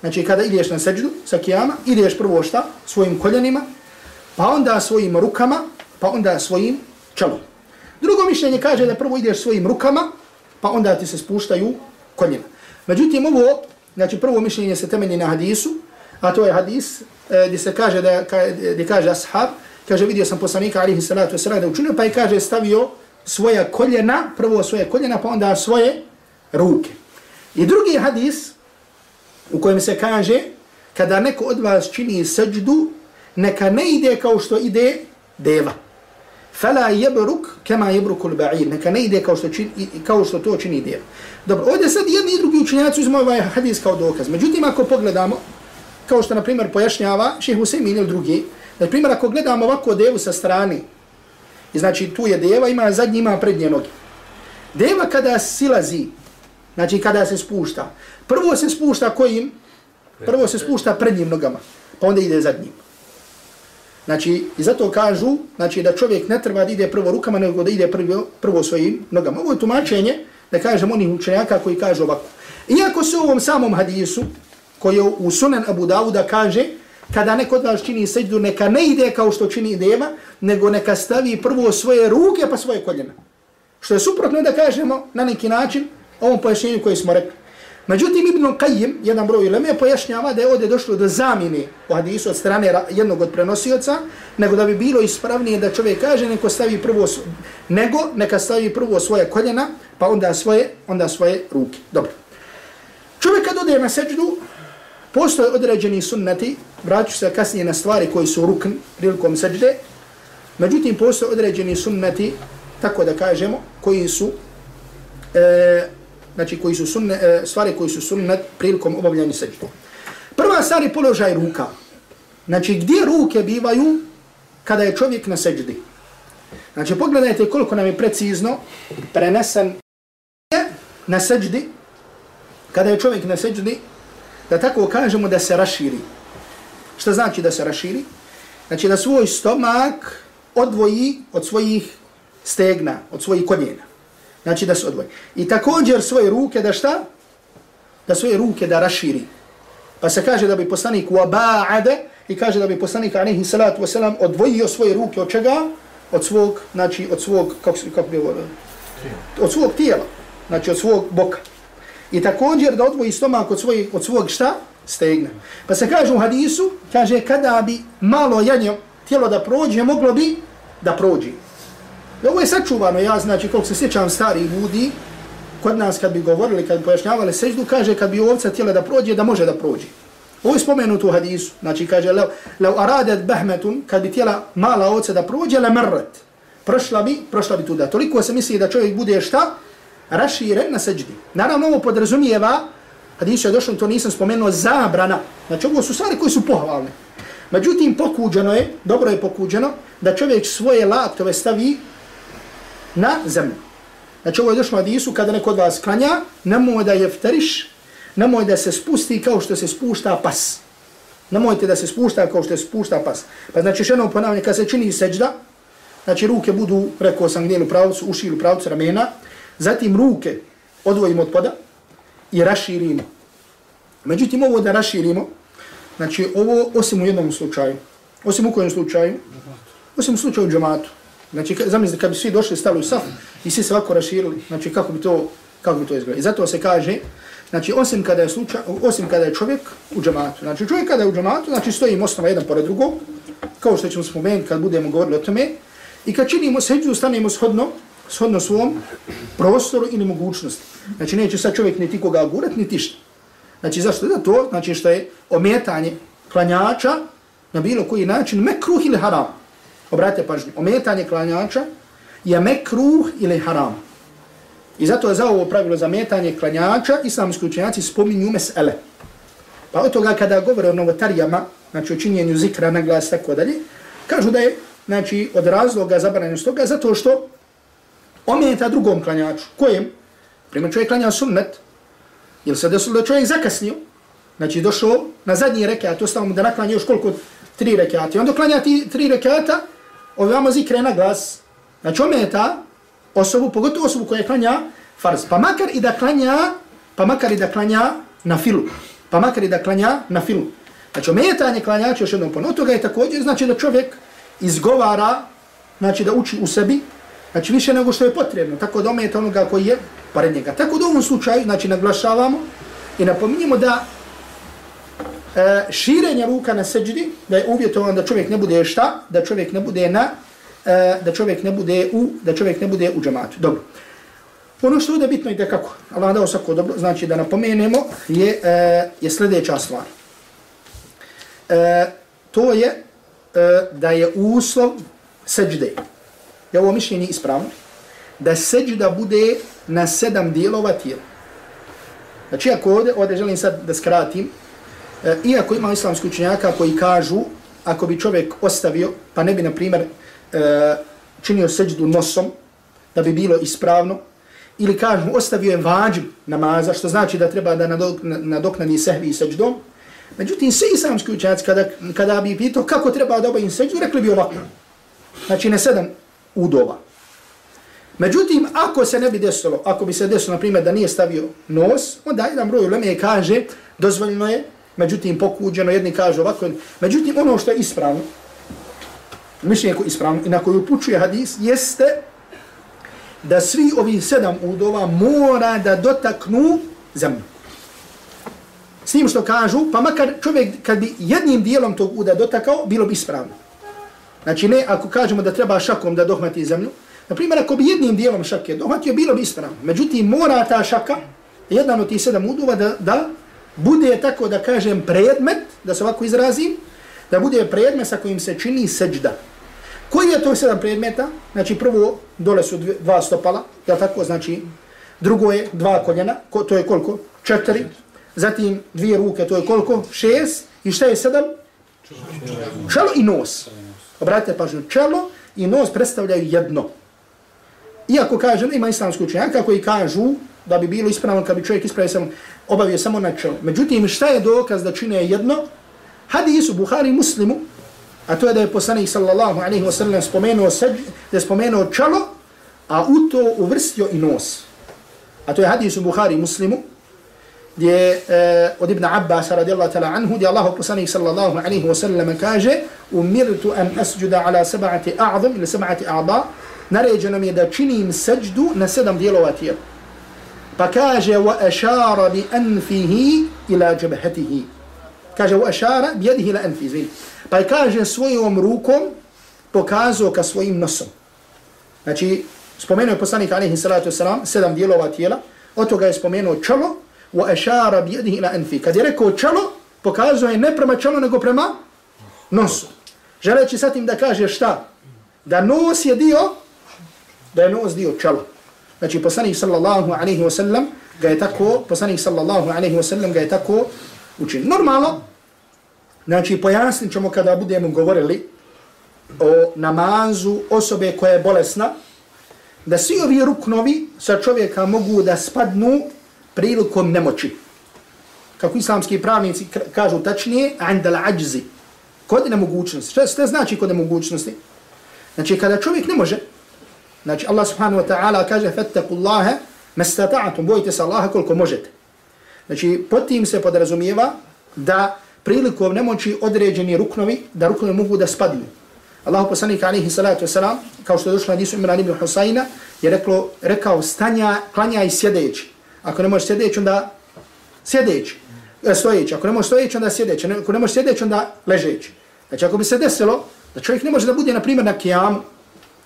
Znači kada ideš na seđdu sa kijama, ideš prvo šta? Svojim koljenima, pa onda svojim rukama, pa onda svojim čelom. Drugo mišljenje kaže da prvo ideš svojim rukama, pa onda ti se spuštaju koljena. Međutim, ovo, znači prvo mišljenje se temelji na hadisu, a to je hadis e, gdje se kaže da gdje kaže ashab, kaže vidio sam poslanika alihi salatu wasalam da učinio, pa i kaže stavio svoja koljena, prvo svoje koljena, pa onda svoje ruke. I drugi hadis u kojem se kaže kada neko od vas čini seđdu, neka ne ide kao što ide deva Fela yabruk kama yabruku al-ba'ir neka ne ide kao što čini kao što to čini djel. dobro ovdje sad jedni i drugi učenjaci uzmu ovaj hadis kao dokaz. Međutim ako pogledamo kao što na primjer pojašnjava šejh Husemin ili drugi na primjer ako gledamo ovako devu sa strane i znači tu je deva ima zadnji ima prednje noge. Deva kada silazi znači kada se spušta prvo se spušta kojim? Prvo se spušta prednjim nogama pa onda ide zadnjim. Znači, i zato kažu znači, da čovjek ne treba da ide prvo rukama, nego da ide prvo, prvo svojim nogama. Ovo je tumačenje, da kažem, onih učenjaka koji kažu ovako. Iako se u ovom samom hadisu, koji je u sunan Abu Dawuda kaže, kada neko od vas čini seđu, neka ne ide kao što čini deva, nego neka stavi prvo svoje ruke pa svoje koljena. Što je suprotno da kažemo na neki način ovom pojašnjenju koji smo rekli. Međutim, Ibn Qayyim, jedan broj ileme, pojašnjava da je ovdje došlo do zamjene u hadisu od strane jednog od prenosioca, nego da bi bilo ispravnije da čovjek kaže neko stavi prvo, nego neka stavi prvo svoje koljena, pa onda svoje, onda svoje ruke. Dobro. Čovjek kad ode na seđdu, postoje određeni sunnati, vraću se kasnije na stvari koji su rukn prilikom seđde, međutim, postoje određeni sunnati, tako da kažemo, koji su e, znači koji su sunne, e, stvari koji su sunnet prilikom obavljanja seđde. Prva stvar je položaj ruka. Znači gdje ruke bivaju kada je čovjek na seđdi. Znači pogledajte koliko nam je precizno prenesen na seđdi kada je čovjek na seđdi, da tako kažemo da se raširi. Šta znači da se raširi? Znači da svoj stomak odvoji od svojih stegna, od svojih koljena. Znači da se odvoji. I također svoje ruke da šta? Da svoje ruke da raširi. Pa se kaže da bi poslanik waba'ade i kaže da bi poslanik alaihi salatu wasalam odvojio svoje ruke od čega? Od svog, znači od svog, kako, kako bi ovo, od svog tijela. Znači od svog boka. I također da odvoji stomak od, svoj, od svog šta? Stegna. Pa se kaže u hadisu, kaže kada bi malo janje tijelo da prođe, moglo bi da prođe. I ovo je sačuvano, ja znači koliko se sjećam stari ljudi, kod nas kad bi govorili, kad bi pojašnjavali seždu, kaže kad bi ovca tijela da prođe, da može da prođe. Ovo je spomenuto u hadisu. Znači kaže, lev, lev aradet behmetun, kad bi tijela mala ovca da prođe, le mrret. Prošla bi, prošla bi tuda. Toliko se misli da čovjek bude šta? Raširen na seždi. Naravno ovo podrazumijeva, hadisu je došlo, to nisam spomenuo, zabrana. Znači ovo su stvari koji su pohvalne. Međutim, pokuđeno je, dobro je pokuđeno, da čovjek svoje laktove stavi na zemlju. Znači ovo je došlo hadisu, kada neko od vas klanja, nemoj da je vteriš, nemoj da se spusti kao što se spušta pas. Nemojte da se spušta kao što se spušta pas. Pa znači još jedno ponavljanje, kada se čini seđda, znači ruke budu, rekao sam gdje u pravcu, uši u pravcu ramena, zatim ruke odvojimo od poda i raširimo. Međutim, ovo da raširimo, znači ovo osim u jednom slučaju, osim u kojem slučaju, osim u slučaju džematu. Znači, zamislite, kad bi svi došli, stali u saf i svi se ovako raširili, znači kako bi to, kako bi to izgledalo. I zato se kaže, znači, osim kada je, slučaj, osim kada je čovjek u džamatu, Znači, čovjek kada je u džamatu, znači, stoji osnova jedan pored drugog, kao što ćemo spomenuti kad budemo govorili o tome, i kad činimo seđu, stanemo shodno, shodno svom prostoru ili mogućnosti. Znači, neće sad čovjek niti koga gurat, niti šta. Znači, zašto da to? Znači, što je ometanje klanjača na bilo koji način mekruh ili haram. Obratite pažnju, ometanje klanjača je mekruh ili haram. I zato je za ovo pravilo za metanje klanjača islamski učenjaci spominju mesele. Pa od toga kada govore o novotarijama, znači o činjenju zikra na glas tako dalje, kažu da je znači, od razloga zabranjeno toga zato što ometa drugom klanjaču. Kojem? Primjer čovjek klanja sunnet, ili se desilo da čovjek zakasnio, znači došao na zadnji rekat, ostalo mu da naklanja još koliko tri rekata. I onda klanja ti tri rekata, ovamo zikre na glas. Znači ometa osobu, pogotovo osobu koja klanja farz. Pa makar i da klanja, pa makar i da klanja na filu. Pa makar i da klanja na filu. Znači ometanje klanjača još jednom ponovno. toga je također znači da čovjek izgovara, znači da uči u sebi, znači više nego što je potrebno. Tako da ometa onoga koji je pored njega. Tako da u ovom slučaju, znači naglašavamo i napominjemo da e, širenje ruka na seđdi, da je uvjetovan da čovjek ne bude šta, da čovjek ne bude na, e, da čovjek ne bude u, da čovjek ne bude u džamatu. Dobro. Ono što je bitno i da kako, Allah dao svako dobro, znači da napomenemo, je, e, je sljedeća stvar. E, to je e, da je uslov seđde. Je ovo mišljenje ispravno? Da seđda bude na sedam dijelova tijela. Znači, ako ovdje, ovdje želim sad da skratim, E, iako ima islamski učenjaka koji kažu, ako bi čovjek ostavio, pa ne bi, na primjer, e, činio seđdu nosom, da bi bilo ispravno, ili kažu, ostavio je vađu namaza, što znači da treba da nadoknani sehvi i seđdom, međutim, svi islamski učenjaci, kada, kada bi pitao kako treba da obavim seđdu, rekli bi ovako. Znači, ne sedam udova. Međutim, ako se ne bi desilo, ako bi se desilo, na primjer, da nije stavio nos, onda jedan broj uleme kaže, dozvoljno je međutim pokuđeno, jedni kažu ovako, međutim ono što je ispravno, mišljenje koje je ispravno i na koju upućuje hadis, jeste da svi ovi sedam udova mora da dotaknu zemlju. S tim što kažu, pa makar čovjek kad bi jednim dijelom tog uda dotakao, bilo bi ispravno. Znači ne, ako kažemo da treba šakom da dohmati zemlju, na primjer ako bi jednim dijelom šake dohmatio, bilo bi ispravno. Međutim, mora ta šaka, jedan od tih sedam udova, da, da bude tako da kažem predmet, da se ovako izrazim, da bude predmet sa kojim se čini seđda. Koji je to sedam predmeta? Znači prvo dole su dva stopala, je tako? Znači drugo je dva koljena, ko, to je koliko? Četiri. Zatim dvije ruke, to je koliko? Šest. I šta je sedam? Čelo i nos. Obratite pažnju, čelo i nos predstavljaju jedno. Iako kažem, ima islamski učenjaka koji kažu da bi bilo ispravno kad bi čovjek ispravio sam obavio samo na čelo. Međutim, šta je dokaz da čine jedno? Hadisu Buhari muslimu, a to je da je poslanik sallallahu alaihi wa sallam spomenuo, seđ, da je spomenuo čelo, a u to uvrstio i nos. A to je hadisu Buhari muslimu, gdje uh, od Ibn Abbas radijallahu ta'la anhu, gdje Allah poslanik sallallahu alaihi wa sallam kaže umirtu an asjuda ala sab'ati a'zam ili sab'ati a'da, naređeno mi je da činim seđdu na sedam dijelova tijela. Pa kaže wa ashara bi anfihi ila jabhatihi. Kaže wa ashara bi yadihi ila anfi, zvini. Pa kaže svojom rukom pokazao ka svojim nosom. Znači, spomenuo je poslanik alaihi salatu wasalam sedam dijelova tijela, od toga je spomenuo čelo, wa ashara bi yadihi ila anfi. Kad je rekao čelo, pokazao je ne prema čelo, nego prema nosu. Želeći sa tim da kaže šta? Da nos je dio, da je nos dio čela. Znači, poslanik sallallahu alaihi wa sallam ga je tako, poslanik sallallahu alaihi wa sallam ga je tako učinio. Normalno, znači, pojasnit ćemo kada budemo govorili o namazu osobe koja je bolesna, da svi ovi ruknovi sa čovjeka mogu da spadnu prilikom nemoći. Kako islamski pravnici kažu tačnije, andal ađzi, kod nemogućnosti. Šta, šta znači kod nemogućnosti? Znači, kada čovjek ne može, znači Allah subhanahu wa ta'ala kaže fattakullaha mastata'tum, mestata'atum, bojite se Allaha koliko možete. Znači, pod tim se podrazumijeva da prilikom nemoći određeni ruknovi, da ruknovi mogu da spadnu. Allahu poslanik alejhi salatu vesselam, kao što je došlo na Imran ibn Husajna, je reklo, rekao stanja, klanja i sjedeći. Ako ne možeš sjedeći, onda sjedeći. E, stojeći. Ako ne možeš stojeći, onda sjedeći. Ako ne možeš sjedeći, onda ležeći. Znači, ako bi se desilo, da čovjek ne može da bude, na primjer, na kijamu,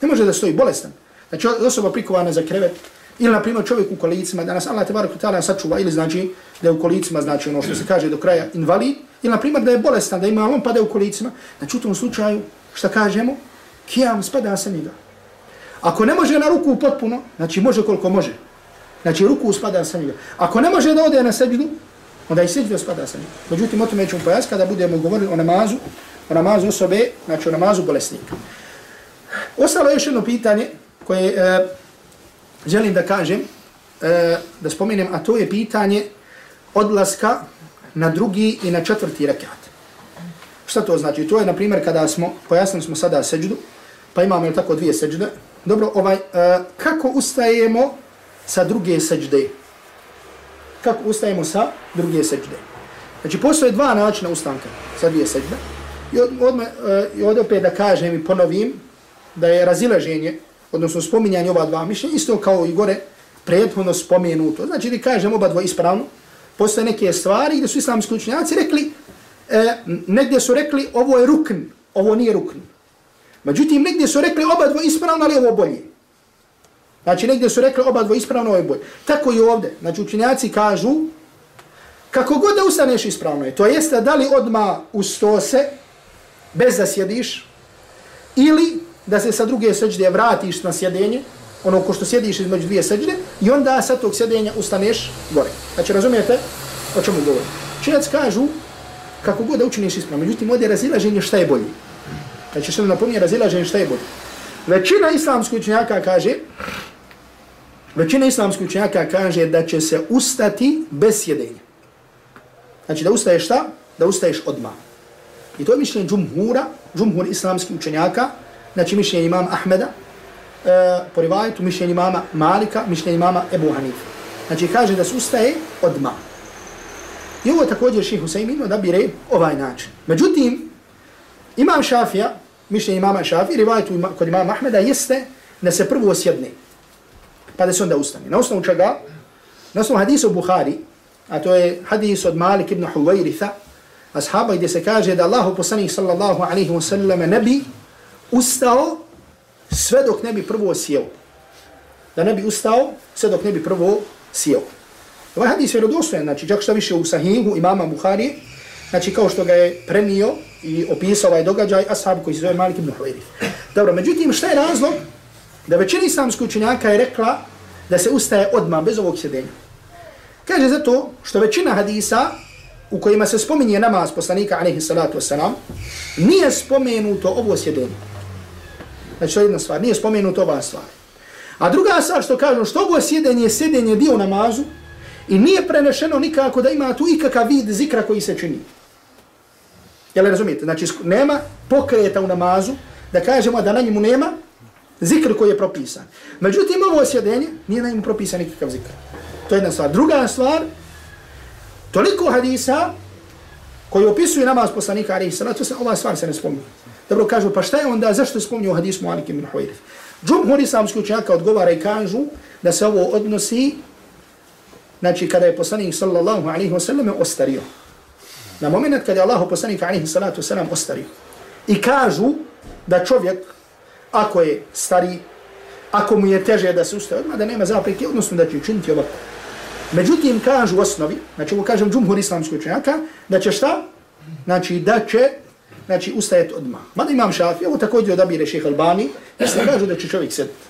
ne može da stoji bolestan. Znači, osoba prikovana za krevet, ili, na primjer, čovjek u kolicima, danas Allah te barak utala sačuva, ili znači da je u kolicima, znači ono što se kaže do kraja invalid, ili, na primjer, da je bolestan, da ima on pada u kolicima, znači u tom slučaju, šta kažemo, kijam spada sa njega. Ako ne može na ruku potpuno, znači može koliko može. Znači ruku spada sa njega. Ako ne može da ode na seđu, onda i seđu spada sa njega. Međutim, o tome ćemo pojasniti kada budemo govorili o namazu, o namazu osobe, znači o namazu bolesnika. Ostalo je još jedno pitanje koje e, želim da kažem, e, da spomenem, a to je pitanje odlaska na drugi i na četvrti rekat. Šta to znači? To je, na primjer, kada smo, pojasnili smo sada seđdu, pa imamo je tako dvije seđde. Dobro, ovaj, e, kako ustajemo sa druge seđde? Kako ustajemo sa druge seđde? Znači, postoje dva načina ustanka sa dvije seđde. I od, od, uh, e, od opet da kažem i ponovim da je razilaženje, odnosno spominjanje ova dva mišljenja, isto kao i gore prethodno spomenuto. Znači da kažem oba dva ispravno, postoje neke stvari gdje su islamski učenjaci rekli, e, negdje su rekli ovo je rukn, ovo nije rukn. Međutim, negdje su rekli oba dva ispravno, ali ovo bolje. Znači, negdje su rekli oba dva ispravno, ovo je bolje. Tako i ovdje. Znači, učenjaci kažu, kako god da ustaneš ispravno je, to jeste da li odma usto se, bez da sjediš, ili da se sa druge seđde vratiš na sjedenje, ono ko što sjediš između dvije seđde, i onda sa tog sjedenja ustaneš gore. Znači, razumijete o čemu govorim? Činjac kažu, kako god da učiniš ispravno, međutim, ovdje razilaženje šta je bolje. Znači, što napominje razilaženje šta je bolje. Većina islamskih učenjaka kaže, većina islamskih učenjaka kaže da će se ustati bez sjedenja. Znači, da ustaješ šta? Da ustaješ odmah. I to je mišljenje džumhura, džumhur islamskih učenjaka, znači mišljenje imama Ahmeda, e, po rivajetu mišljenje imama Malika, mišljenje imama Ebu Hanifa. Znači kaže da se ustaje odmah. I ovo je također ših Husaymin odabire ovaj način. Međutim, imam Šafija, mišljenje imama Šafija, rivajetu ima, kod imama Ahmeda jeste da se prvo osjedne, pa da se onda ustane. Na osnovu čega? Na osnovu hadisa u Bukhari, a to je hadis od Malik ibn Huwairitha, ashaba gdje se kaže da Allahu poslanih sallallahu alaihi wa sallam ne bi ustao sve dok ne bi prvo sjeo. Da ne bi ustao sve dok ne bi prvo sjeo. Ovaj hadis je rodostojen, znači čak što više u sahihu imama Buhari, znači kao što ga je prenio i opisao ovaj događaj ashab koji se zove Malik ibn Huwairith. Dobro, međutim šta je razlog? Da većina islamskih učenjaka je rekla da se ustaje odmah bez ovog sjedenja. Kaže zato što većina hadisa u kojima se spominje namaz poslanika alaihi salatu wasalam, nije spomenuto ovo sjedenje. Znači to je jedna stvar, nije spomenuta ova stvar. A druga stvar što kažu, što ovo sjedenje je sjedenje dio namazu i nije prenešeno nikako da ima tu ikakav vid zikra koji se čini. Jel razumijete? Znači, nema pokreta u namazu da kažemo da na njemu nema zikr koji je propisan. Međutim, ovo sjedenje nije na njemu propisan nikakav zikr. To je jedna stvar. Druga stvar, toliko hadisa koji opisuje namaz poslanika alaihi salatu se ova stvar se ne spominje. Dobro kažu, pa šta je onda, zašto je hadis Mu'alike min Mu'alik ibn Džumhur islamski učenjaka odgovara i kažu da se ovo odnosi, znači kada je poslanik sallallahu alaihi wa sallam ostario. Na moment kada je Allah poslanik alaihi salatu sallam ostario. I kažu da čovjek, ako je stari, ako mu je teže da se ustaje odmah, da nema zapreke, odnosno da će učiniti ovako. Međutim, kažu u osnovi, znači ovo kažem džumhur islamski učenjaka, da će šta? Znači da će znači ustajeti odmah. Mada imam šafi, ovo također odabire šeha Albani, jeste kažu da će čovjek sediti.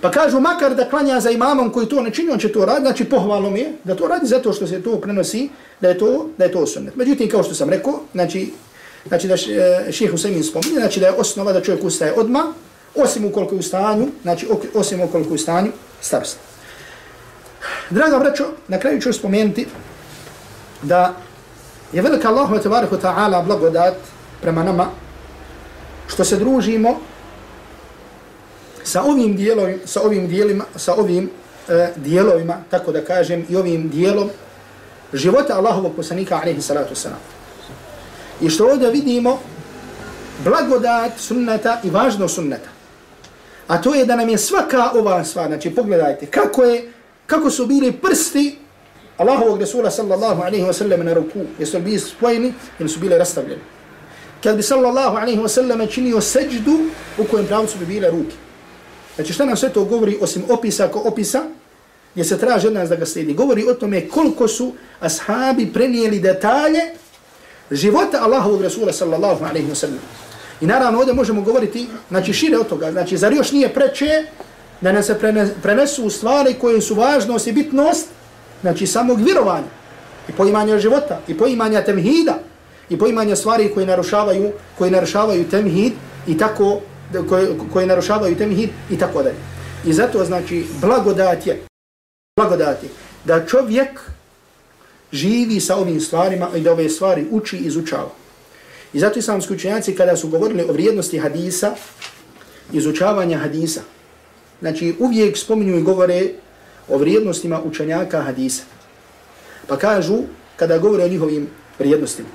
Pa kažu, makar da klanja za imamom koji to ne čini, on će to raditi, znači pohvalno mi je da to radi zato što se to prenosi, da je to, da je to sunnet. Međutim, kao što sam rekao, znači, znači da e, šeha Usamin spominje, znači da je osnova da čovjek ustaje odmah, osim ukoliko je u stanju, znači osim ukoliko je u stanju starstva. Draga braćo, na kraju ću spomenuti da je velika Allahu ta'ala blagodat prema nama što se družimo sa ovim dijelovima, sa ovim dijelima, sa ovim e, dijelovima, tako da kažem, i ovim dijelom života Allahovog poslanika alaihi salatu wasalam. I što ovdje vidimo blagodat sunneta i važno sunneta. A to je da nam je svaka ova stvar, znači pogledajte kako je, kako su bili prsti Allahovog Rasula sallallahu alaihi wa sallam na ruku, jesu li bili spojeni ili su bili rastavljeni kad bi sallallahu alaihi wasallam činio seđdu u kojem pravcu bi bile ruke. Znači šta nam sve to govori osim opisa ko opisa, gdje se traži od nas da ga slijedi. Govori o tome koliko su ashabi prenijeli detalje života Allahovog Rasula sallallahu alaihi wasallam. I naravno ovdje možemo govoriti, znači šire od toga, znači zar još nije preče da nam se prenesu stvari koje su važnost i bitnost, znači samog vjerovanja i poimanja života i poimanja temhida, i poimanja stvari koje narušavaju, koje narušavaju temhid i tako koje, koje narušavaju temhid i tako dalje. I zato znači blagodat je blagodat je da čovjek živi sa ovim stvarima i da ove stvari uči i izučava. I zato islamski učenjaci kada su govorili o vrijednosti hadisa, izučavanja hadisa, znači uvijek spominju i govore o vrijednostima učenjaka hadisa. Pa kažu, kada govore o njihovim vrijednostima,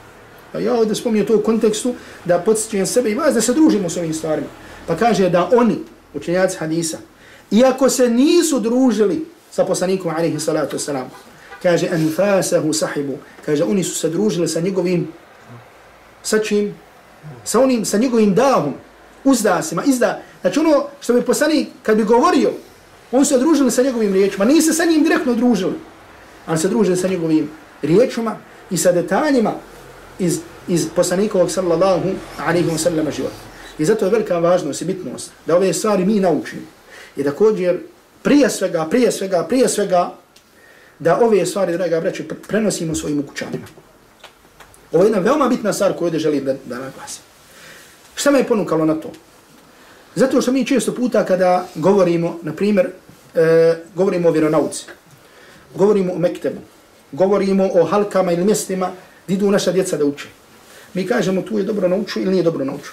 Pa ja ovdje spominjem to u kontekstu da podsjećujem sebe i vas da se družimo s ovim stvarima. Pa kaže da oni, učenjaci hadisa, iako se nisu družili sa poslanikom alaihi salatu wasalam, kaže anfasahu sahibu, kaže oni su se družili sa njegovim, sa čim? Sa onim, sa njegovim dahom, uzdasima, izda. Znači ono što bi poslanik, kad bi govorio, on se družili sa njegovim riječima, nisu se sa njim direktno družili, ali se družili sa njegovim riječima i sa detaljima iz, iz poslanikovog sallallahu alaihi wa sallam života. I zato je velika važnost i bitnost da ove stvari mi naučimo. I također prije svega, prije svega, prije svega da ove stvari, draga braće, prenosimo svojim ukućanima. Ovo je jedna veoma bitna stvar koju ovdje želim da, da naglasim. Šta me je ponukalo na to? Zato što mi često puta kada govorimo, na primjer, e, govorimo o vjeronauci, govorimo o mektebu, govorimo o halkama ili mjestima idu naša djeca da uče. Mi kažemo tu je dobro nauču ili nije dobro nauču.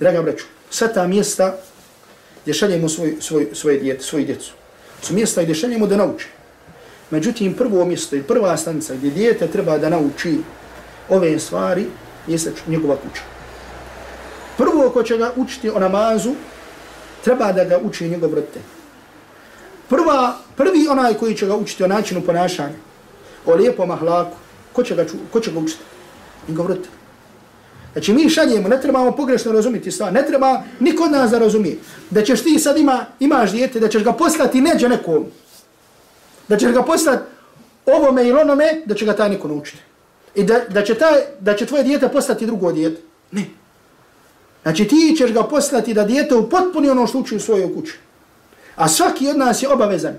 Draga braću, sva ta mjesta gdje šaljemo svoj, svoj, svoje djete, svoju djecu, su mjesta gdje šaljemo da nauče. Međutim, prvo mjesto i prva stanica gdje djete treba da nauči ove stvari jeste njegova kuća. Prvo ko će ga učiti o namazu, treba da ga uči njegov roditelj. Prva, prvi onaj koji će ga učiti o načinu ponašanja, o lijepom ahlaku, ko će ga, ču, ko će ga učiti? I govoriti. Znači mi šaljemo, ne trebamo pogrešno razumiti stvar, ne treba niko od nas da razumije. Da ćeš ti sad ima, imaš dijete, da ćeš ga poslati neđe nekom. Da ćeš ga poslati ovome ili onome, da će ga taj neko naučiti. I da, da, će taj, da će tvoje dijete postati drugo dijete. Ne. Znači ti ćeš ga poslati da dijete u ono što uči u svojoj kući. A svaki od nas je obavezan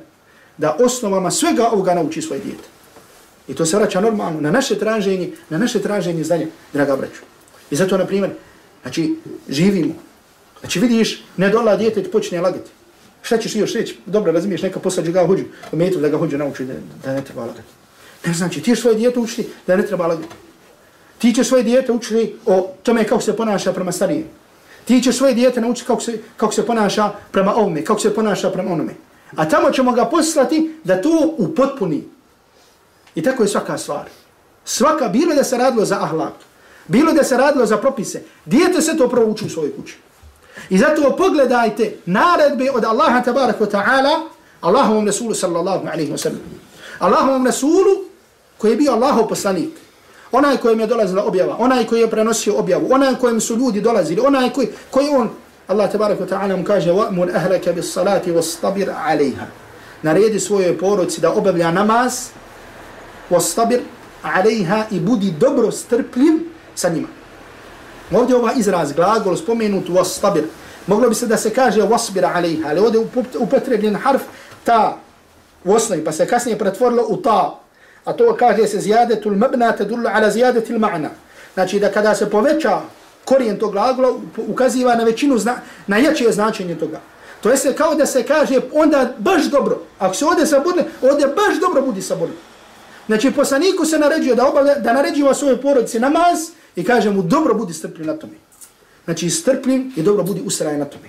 da osnovama svega ovoga nauči svoje dijete. I to se vraća normalno na naše traženje, na naše traženje znanja, draga braću. I zato, na primjer, znači, živimo. Znači, vidiš, ne dola djete ti počne lagati. Šta ćeš još reći? Dobro, razumiješ, neka poslađe ga hođu, u da ga hođu nauči da, da ne treba lagati. Ne znači, ti svoje djete učiti da ne treba lagati. Ti ćeš svoje dijete učiti o tome kako se ponaša prema starijem. Ti ćeš svoje dijete naučiti kako se, kako se ponaša prema ovome, kako se ponaša prema onome. A tamo ćemo ga poslati da to upotpuni. I tako je svaka stvar. Svaka, bilo da se radilo za ahlak, bilo da se radilo za propise, dijete se to prouči u svojoj kući. I zato pogledajte naredbe od Allaha tabarak wa ta'ala, Allahovom Rasulu sallallahu alaihi wa sallam. Allahovom Rasulu koji je bio Allahov poslanik, onaj kojem je dolazila objava, onaj koji je prenosio objavu, onaj kojem su ljudi dolazili, onaj koji, koji on, Allah tabarak wa ta'ala mu kaže وَأْمُنْ أَهْلَكَ بِالصَّلَاةِ وَاسْتَبِرْ عَلَيْهَا Naredi svojoj porodci da obavlja namaz وَصْتَبِرْ عَلَيْهَا i budi dobro strpljiv sa njima. Ovdje ovaj izraz, glagol spomenut, وَصْتَبِرْ Moglo bi se da se kaže وَصْبِرْ عَلَيْهَا Ali ovdje upotrebljen harf ta u osnovi, pa se kasnije pretvorilo u ta. A to kaže se زِيَادَةُ الْمَبْنَا تَدُلُ عَلَى زِيَادَةِ الْمَعْنَا Znači da kada se poveća korijen tog glagola, ukaziva na većinu, zna, na jače značenje toga. To je kao da se kaže onda baš dobro. Ako se ode sa budne, ode baš dobro budi sa. Znači poslaniku se naređuje da obavlja, da naređiva svojoj porodici namaz i kaže mu dobro budi strpljiv na tome. Znači strpljiv i dobro budi ustrajan na tome.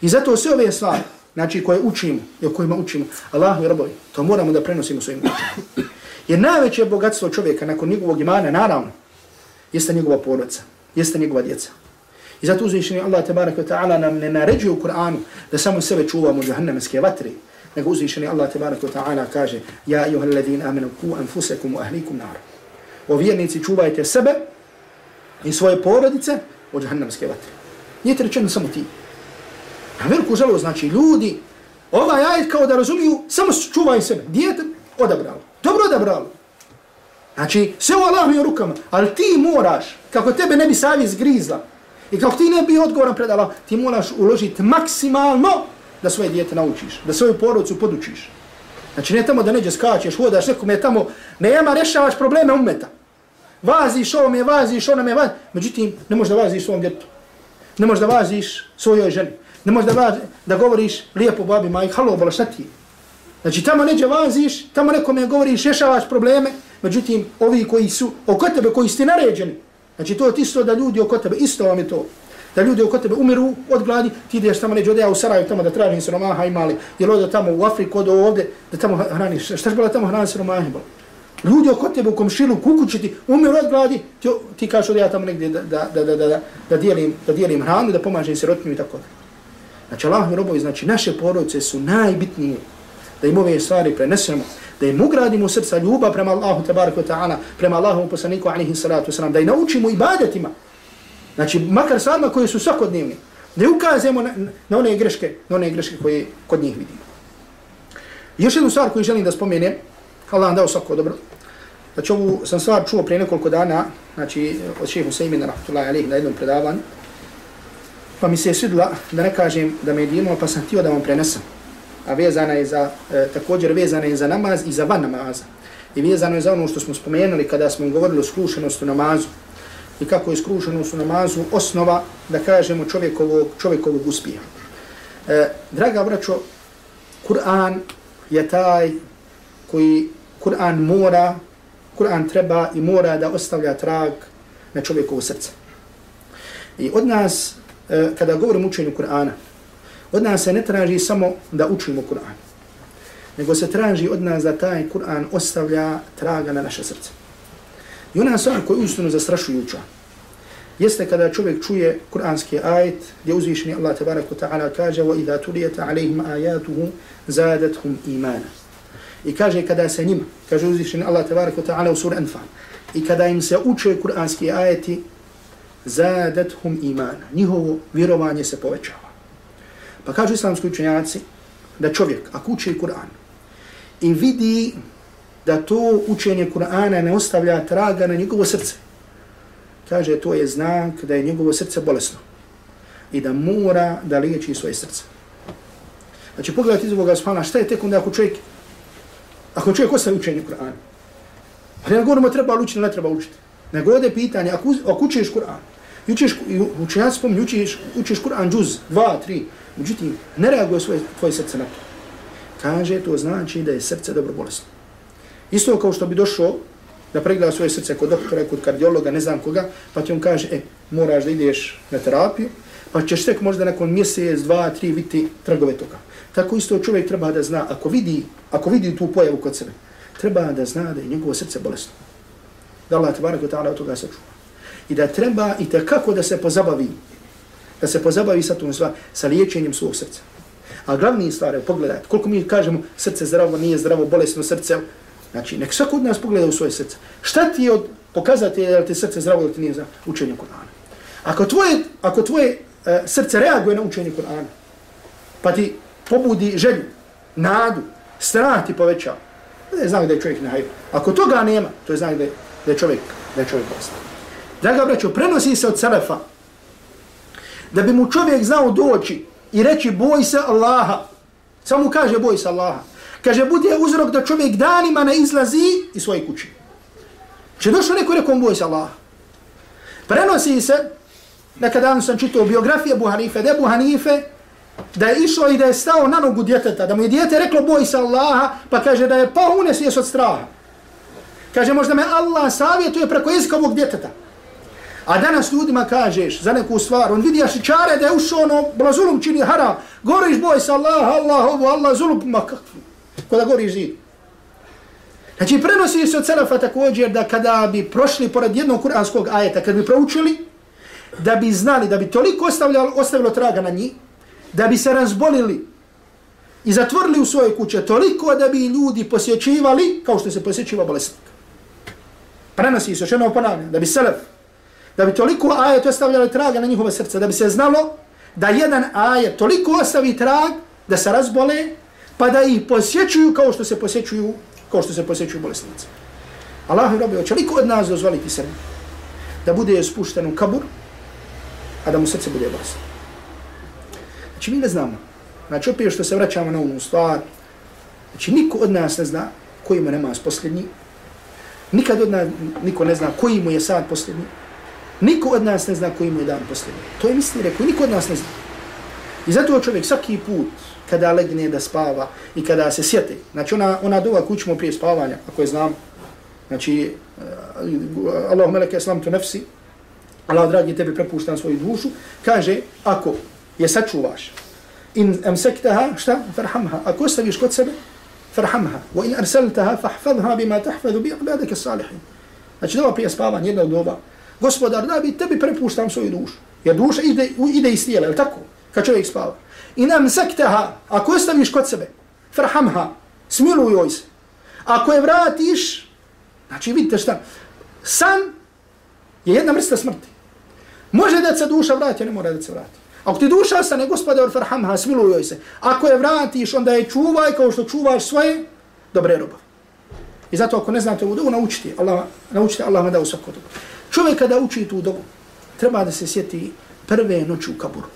I zato sve ove stvari, znači koje učimo i o kojima učimo, Allahu i Rabovi, to moramo da prenosimo svojim učima. Jer najveće bogatstvo čovjeka nakon njegovog imana, naravno, jeste njegova porodica, jeste njegova djeca. I zato uzvišenje Allah tabaraka ta'ala nam ne naređuje u Kur'anu da samo sebe čuvamo džahannamske vatre, nego uzvišeni Allah tabaraka ta'ala kaže Ja ijuha alladhin amenu ku anfusekum u ahlikum nar. O vjernici čuvajte sebe i svoje porodice od džahannamske vatre. Nije ti rečeno samo ti. Na veliku žalost, znači ljudi, ovaj ajet kao da razumiju, samo čuvaj sebe. Dijete odabralo. Dobro odabralo. Znači, sve u Allahovim rukama, ali ti moraš, kako tebe ne bi savjez grizla, i kako ti ne bi odgovoran pred Allah, ti moraš uložiti maksimalno da svoje dijete naučiš, da svoju porodcu podučiš. Znači, ne tamo da neđe skačeš, hodaš, nekome tamo, nema, rešavaš probleme umeta. Vaziš ovome, vaziš onome, vaziš. Međutim, ne možeš da vaziš svom djetu. Ne možeš da vaziš svojoj ženi. Ne možeš da, vaziš, da govoriš lijepo babi, majk, halo, bola, šta ti je? Znači tamo neđe vaziš, tamo nekome govoriš, rješavaš probleme, međutim ovi koji su oko tebe, koji ste naređeni, znači to je isto da ljudi oko tebe, isto vam je to, da ljudi oko tebe umiru od gladi, ti ideš tamo neđe, ode ja u Saraju tamo da tražim siromaha mali. ili ode tamo u Afriku, ode ovde, da tamo hraniš, šta će bila tamo hrani siromaha imali? Ljudi oko tebe u komšilu kukućiti, umiru od gladi, ti, ti kažeš ode ja tamo negdje da, da, da, da, da, da, dijelim, da dijelim hranu, da pomažem sirotnju i tako da. Znači Allah mi robovi, znači naše porodice su najbitnije da im ove stvari prenesemo, da im ugradimo srca ljubav prema Allahu tabaraka ta'ala, prema Allahu poslaniku alihi salatu wasalam, da im naučimo ibadetima, znači makar stvarima koji su svakodnevni, da ukazemo na, na one greške, na one greške koje kod njih vidimo. Još jednu stvar koju želim da spomenem, Allah vam dao svako dobro, znači ovu sam stvar čuo prije nekoliko dana, znači od šehe Huseymina, rahmatullahi alihi, na jednom predavanju, pa mi se je svidla da ne kažem da me je dino, pa sam htio da vam prenesem a vezana je za, e, također vezana je za namaz i za van namaza. I vezano je za ono što smo spomenuli kada smo govorili o skrušenosti namazu i kako je skruženost u namazu osnova, da kažemo, čovjekovog, čovjekovog uspjeha. E, draga braćo, Kur'an je taj koji Kur'an mora, Kur'an treba i mora da ostavlja trag na čovjekovo srce. I od nas, e, kada govorimo učenju Kur'ana, Od nas se ne traži samo da učimo Kur'an, nego se traži od nas da taj Kur'an ostavlja traga na naše srce. I ona stvar koja je uistinu zastrašujuća, jeste kada čovjek čuje kur'anski ajet gdje uzvišeni Allah tabaraka ta'ala kaže وَإِذَا تُلِيَتَ عَلَيْهِمْ آيَاتُهُ زَادَتْهُمْ إِيمَانًا I kaže kada se njima, kaže uzvišeni Allah tabaraka ta'ala u suri Anfal, i kada im se uče kur'anski ajeti, زَادَتْهُمْ إِيمَانًا Njihovo vjerovanje se povećava. Pa kažu islamski učenjaci da čovjek, ako uči Kur'an i vidi da to učenje Kur'ana ne ostavlja traga na njegovo srce, kaže to je znak da je njegovo srce bolesno i da mora da liječi svoje srce. Znači pogledajte iz ovoga spana, šta je tek onda ako čovjek, ako čovjek ostaje učenje Kur'ana? Pa ne govorimo treba učiti, ne treba učiti. Nego ovdje pitanje, ako, ako učiš Kur'an, učiš, i učenjaci spominju, učiš, učiš Kur'an džuz, dva, tri, međutim, ne reaguje svoje, tvoje srce na to. Kaže, to znači da je srce dobro bolesno. Isto kao što bi došao da pregleda svoje srce kod doktora, kod kardiologa, ne znam koga, pa ti on kaže, e, moraš da ideš na terapiju, pa ćeš tek možda nakon mjesec, dva, tri vidjeti trgove toga. Tako isto čovjek treba da zna, ako vidi, ako vidi tu pojavu kod sebe, treba da zna da je njegovo srce bolesno. Da Allah tebara kod ta'ala od toga sačuva. I da treba i kako da se pozabavi, da se pozabavi sa tom sva, sa liječenjem svog srca. A glavni stvar je pogledajte, koliko mi kažemo srce zdravo, nije zdravo, bolesno srce, znači nek svako od nas pogleda u svoje srce. Šta ti je od pokazati je da ti srce zdravo ili ti nije za učenje Kur'ana? Ako tvoje, ako tvoje e, srce reaguje na učenje Kur'ana, pa ti pobudi želju, nadu, strah ti poveća, da je znak da je čovjek na hajru. Ako toga nema, to je znak da je, da je čovjek, da je čovjek bolestan. Draga braćo, prenosi se od Selefa, da bi mu čovjek znao doći i reći boj se Allaha. Samo kaže boj se Allaha. Kaže, bude uzrok da čovjek danima ne izlazi iz svoje kuće. Če došlo neko rekao boj se Allah. Prenosi se, nekad dan sam čitao biografije Abu Hanife, da Abu Hanife, da je išao i da je stao na nogu djeteta, da mu je djete reklo boj se Allaha, pa kaže da je pa unesiješ od straha. Kaže, možda me Allah savjetuje preko jezika ovog djeteta. A danas ljudima kažeš za neku stvar, on vidi ašičare da je ušao ono, bila zulum čini haram, govoriš boj se Allah, Allah, ovo, Allah, zulum, ma kakvi kada gori zid. Znači, prenosi se od Selefa također da kada bi prošli pored jednog kuranskog ajeta, kad bi proučili, da bi znali, da bi toliko ostavljalo, ostavilo traga na njih, da bi se razbolili i zatvorili u svoje kuće toliko da bi ljudi posjećivali kao što se posjećiva bolesnik. Prenosi se, što ponavljam, da bi Selef, da bi toliko ajet ostavljalo traga na njihove srce, da bi se znalo da jedan ajet toliko ostavi trag da se razbole, pa da ih posjećuju kao što se posjećuju, kao što se posjećuju bolesnici. Allah i robi, hoće li od nas dozvoliti se da bude spušten u kabur, a da mu srce bude bolesno? Znači mi ne znamo. Znači opet što se vraćamo na onu stvar, znači niko od nas ne zna koji mu namaz posljednji, nikad od nas niko ne zna koji mu je sad posljednji, Niko od nas ne zna koji mu je dan posljednji. To je misli rekao, niko od nas ne zna. I zato čovjek svaki put kada legne da spava i kada se sjeti, znači ona, ona duva kućmo prije spavanja, ako je znam, znači eh, Allahu Allah meleke islam tu nefsi, Allah dragi tebi prepuštam svoju dušu, kaže, ako je sačuvaš, in amsektaha, šta? Farhamha. Ako ostaviš kod sebe, farhamha. Wa in arsaltaha, fahfadha bima tahfadu bi ibadaka salihin. Znači dova prije spavanja, jedna od doba. gospodar, da bi tebi prepuštam svoju dušu. Jer duša ide, ide iz tijela, je tako? Kad čovjek spava. I nam sekteha, ako je staviš kod sebe, frhamha, smiluj joj se. Ako je vratiš, znači vidite šta, san je jedna vrsta smrti. Može da se duša vrati, ne mora da se vrati. Ako ti duša ostane, gospodar, farhamha, smiluj joj se. Ako je vratiš, onda je čuvaj kao što čuvaš svoje dobre robove. I zato ako ne znate ovu dobu, naučite Allah, naučite Allah da u svaku dobu. Čovjek kada uči tu dobu, treba da se sjeti prve noći u kaburu.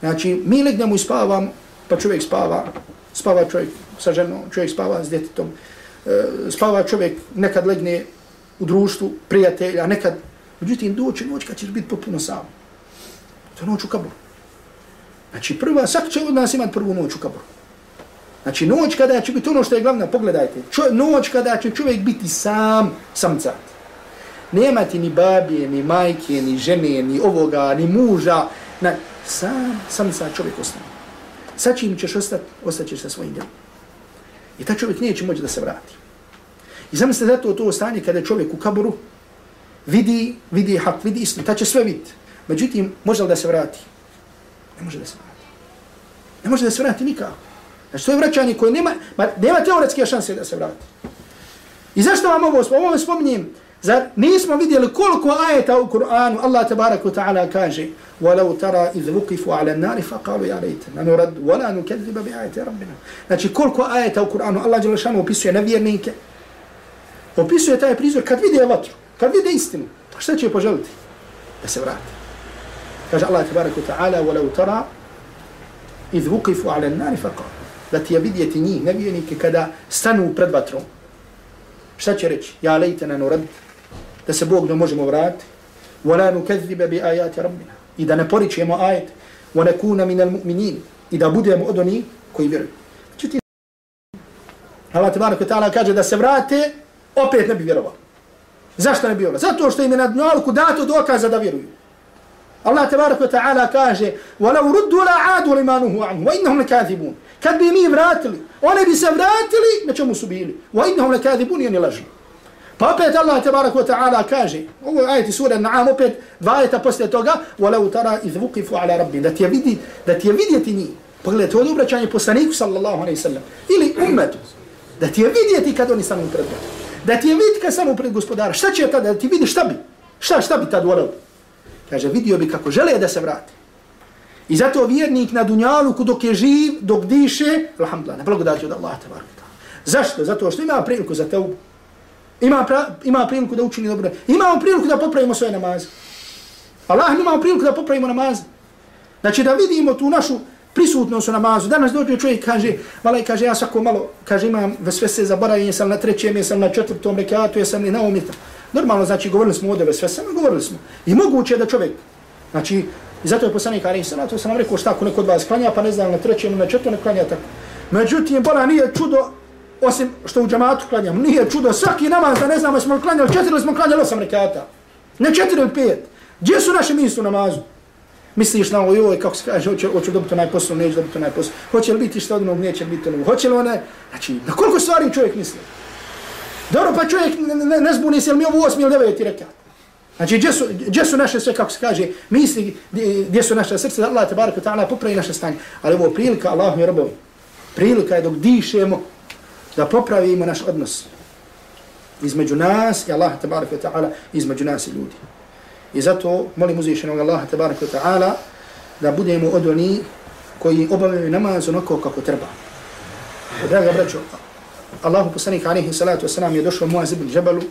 Znači, mi legnemo i spavam, pa čovjek spava, spava čovjek sa ženom, čovjek spava s djetetom, e, spava čovjek, nekad legne u društvu, prijatelja, nekad, međutim, doće noć kad ćeš biti potpuno sam. To je noć u kaburu. Znači, prva, svak će od nas imati prvu noć u kaburu. Znači, noć kada će biti ono što je glavno, pogledajte, čo, noć kada će čovjek biti sam, samcat. Nema ti ni babije, ni majke, ni žene, ni ovoga, ni muža. Na, sam, sam sa čovjek ostane. Sa čim ćeš ostati, ostaćeš sa svojim djelom. I ta čovjek neće moći da se vrati. I zamislite zato to stanje kada čovjek u kaboru vidi, vidi hak, vidi istinu, ta će sve vidjeti. Međutim, može li da se vrati? Ne može da se vrati. Ne može da se vrati nikako. Znači, to je vraćanje koje nema, ma, nema teoretske šanse da se vrati. I zašto vam ovo, ovo spominjem? Zar nismo vidjeli koliko ajeta u Kur'anu Allah tabaraka ta'ala kaže وَلَوْ تَرَا إِذْ وُقِفُوا عَلَى النَّارِ فَقَالُوا يَا رَيْتَ نَنُرَدْ وَلَا نُكَذِّبَ بِآيَةِ رَبِّنَا Znači koliko ajeta u Kur'anu Allah Đelešanu opisuje nevjernike, opisuje taj prizor kad vidi vatru, kad vidi istinu, pa šta će poželiti? Da se vrati. Kaže Allah tabaraka ta'ala وَلَوْ تَرَا إِذْ وُقِفُوا عَلَى النَّارِ فَقَالُوا Da ti je vidjeti njih, nevjernike, kada stanu pred vatrom. Šta će reći? Ja lejte na nurad, da se Bog ne možemo vratiti. وَلَا نُكَذِّبَ بِآيَاتِ رَبِّنَا I da ne poričemo ajet وَنَكُونَ مِنَ الْمُؤْمِنِينَ I da budemo od onih koji vjeruju. Međutim, Allah tabarak wa ta'ala kaže da se vrate, opet ne bi vjerovali. Zašto ne bi vjerovali? Zato što im je na dnjalku dato dokaza da vjeruju. Allah tabarak wa ta'ala kaže وَلَوْ رُدُّ لَا عَادُوا لِمَانُهُ عَنْهُ وَإِنَّهُمْ لَكَاذِبُونَ Kad bi mi vratili, oni bi se vratili na čemu su bili. وَإِنَّهُمْ لَكَاذِبُونَ i oni lažili. Pa opet Allah tabarak wa ta'ala kaže, ovo je ajeti sura Naam, opet dva ajeta poslije toga, وَلَوْ تَرَا إِذْ وُقِفُ عَلَى رَبِّ Da ti je, vidi, da ti je vidjeti njih. Pogledajte, ovo je obraćanje poslaniku sallallahu alaihi sallam. Ili ummetu. Da ti je vidjeti kad oni stanu pred Da ti je vidjeti kad stanu pred gospodara. Šta će tada? Da ti vidi šta bi? Šta, šta bi tad volio? Kaže, vidio bi kako žele da se vrati. I zato vjernik na dunjalu dok je živ, dok diše, alhamdulillah, na blagodati od Allah. Zašto? Zato što ima priliku za teubu. Ima, pra, ima priliku da učini dobro. Imamo priliku da popravimo svoje namaze. Allah ima priliku da popravimo namaze. Znači da vidimo tu našu prisutnost u namazu. Danas dođe čovjek kaže, malaj kaže, ja svako malo, kaže, imam sve se zaboravim, jesam na trećem, jesam na četvrtom rekatu, jesam li na umita. Normalno, znači, govorili smo ovdje sve sve, govorili smo. I moguće je da čovjek, znači, i zato je poslanik Ali Isra, to sam nam rekao šta ako neko od vas klanja, pa ne znam, na trećem, na četvrtom ne klanja tako. Međutim, bola nije čudo, osim što u džamatu klanjam, nije čudo, svaki namaz da ne znamo, smo klanjali četiri ili smo klanjali osam rekata. Ne četiri ili pet. Gdje su naše mjesto u namazu? Misliš na ovo, joj, kako se kaže, hoće, hoće dobiti onaj posao, neće dobiti onaj posao. Hoće li biti što odnog, neće biti ono. Hoće li one, znači, na koliko stvari čovjek misli? Dobro, pa čovjek ne, ne, ne zbuni se, jel mi ovo osmi ili deveti rekat? Znači, gdje su, gdje su naše sve, kako se kaže, misli, gdje su naše srce, da Allah tabaraka ta'ala popravi naše stanje. Ali ovo prilika, Allah mi robovi, prilika je dok dišemo, da popravimo naš odnos između nas i Allah tabaraka ta'ala, između nas i ljudi. I zato molim uzvišenog Allaha tabaraka ta'ala da budemo od oni koji obavljaju namaz onako kako treba. Draga braćo, Allahu poslanik alaihi salatu wasalam je došao Muaz ibn Džabalu,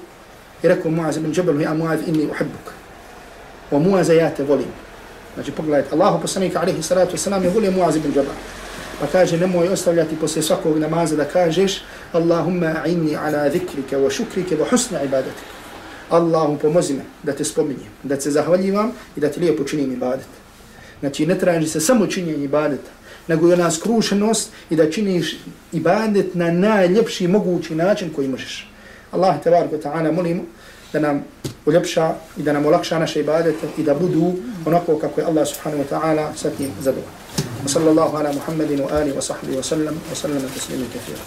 i rekao Muaz ibn Jabalu, ja Muaz inni uhibbuk. O Muaz ja te volim. Znači pogledajte, Allahu poslanika alaihi salatu wasalam je volio Muaz ibn Jabal. Pa kaže, nemoj ostavljati posle svakog namaza da kažeš Allahumma a'inni ala zikrike wa šukrike wa husna ibadatika. Allahu pomozi me da te spominjem, da te zahvaljivam i da ti lijepo činim ibadet. Znači ne traži se samo činjenje ibadeta, nego i ona skrušenost i da činiš ibadet na najljepši mogući način koji možeš. Allah te varko ta'ala molimo da nam uljepša i da nam olakša naše ibadete i da budu onako kako je Allah subhanahu wa ta'ala sa tim zadovoljno. وصلى الله على محمد وآله وصحبه وسلم وسلم تسليما كثيرا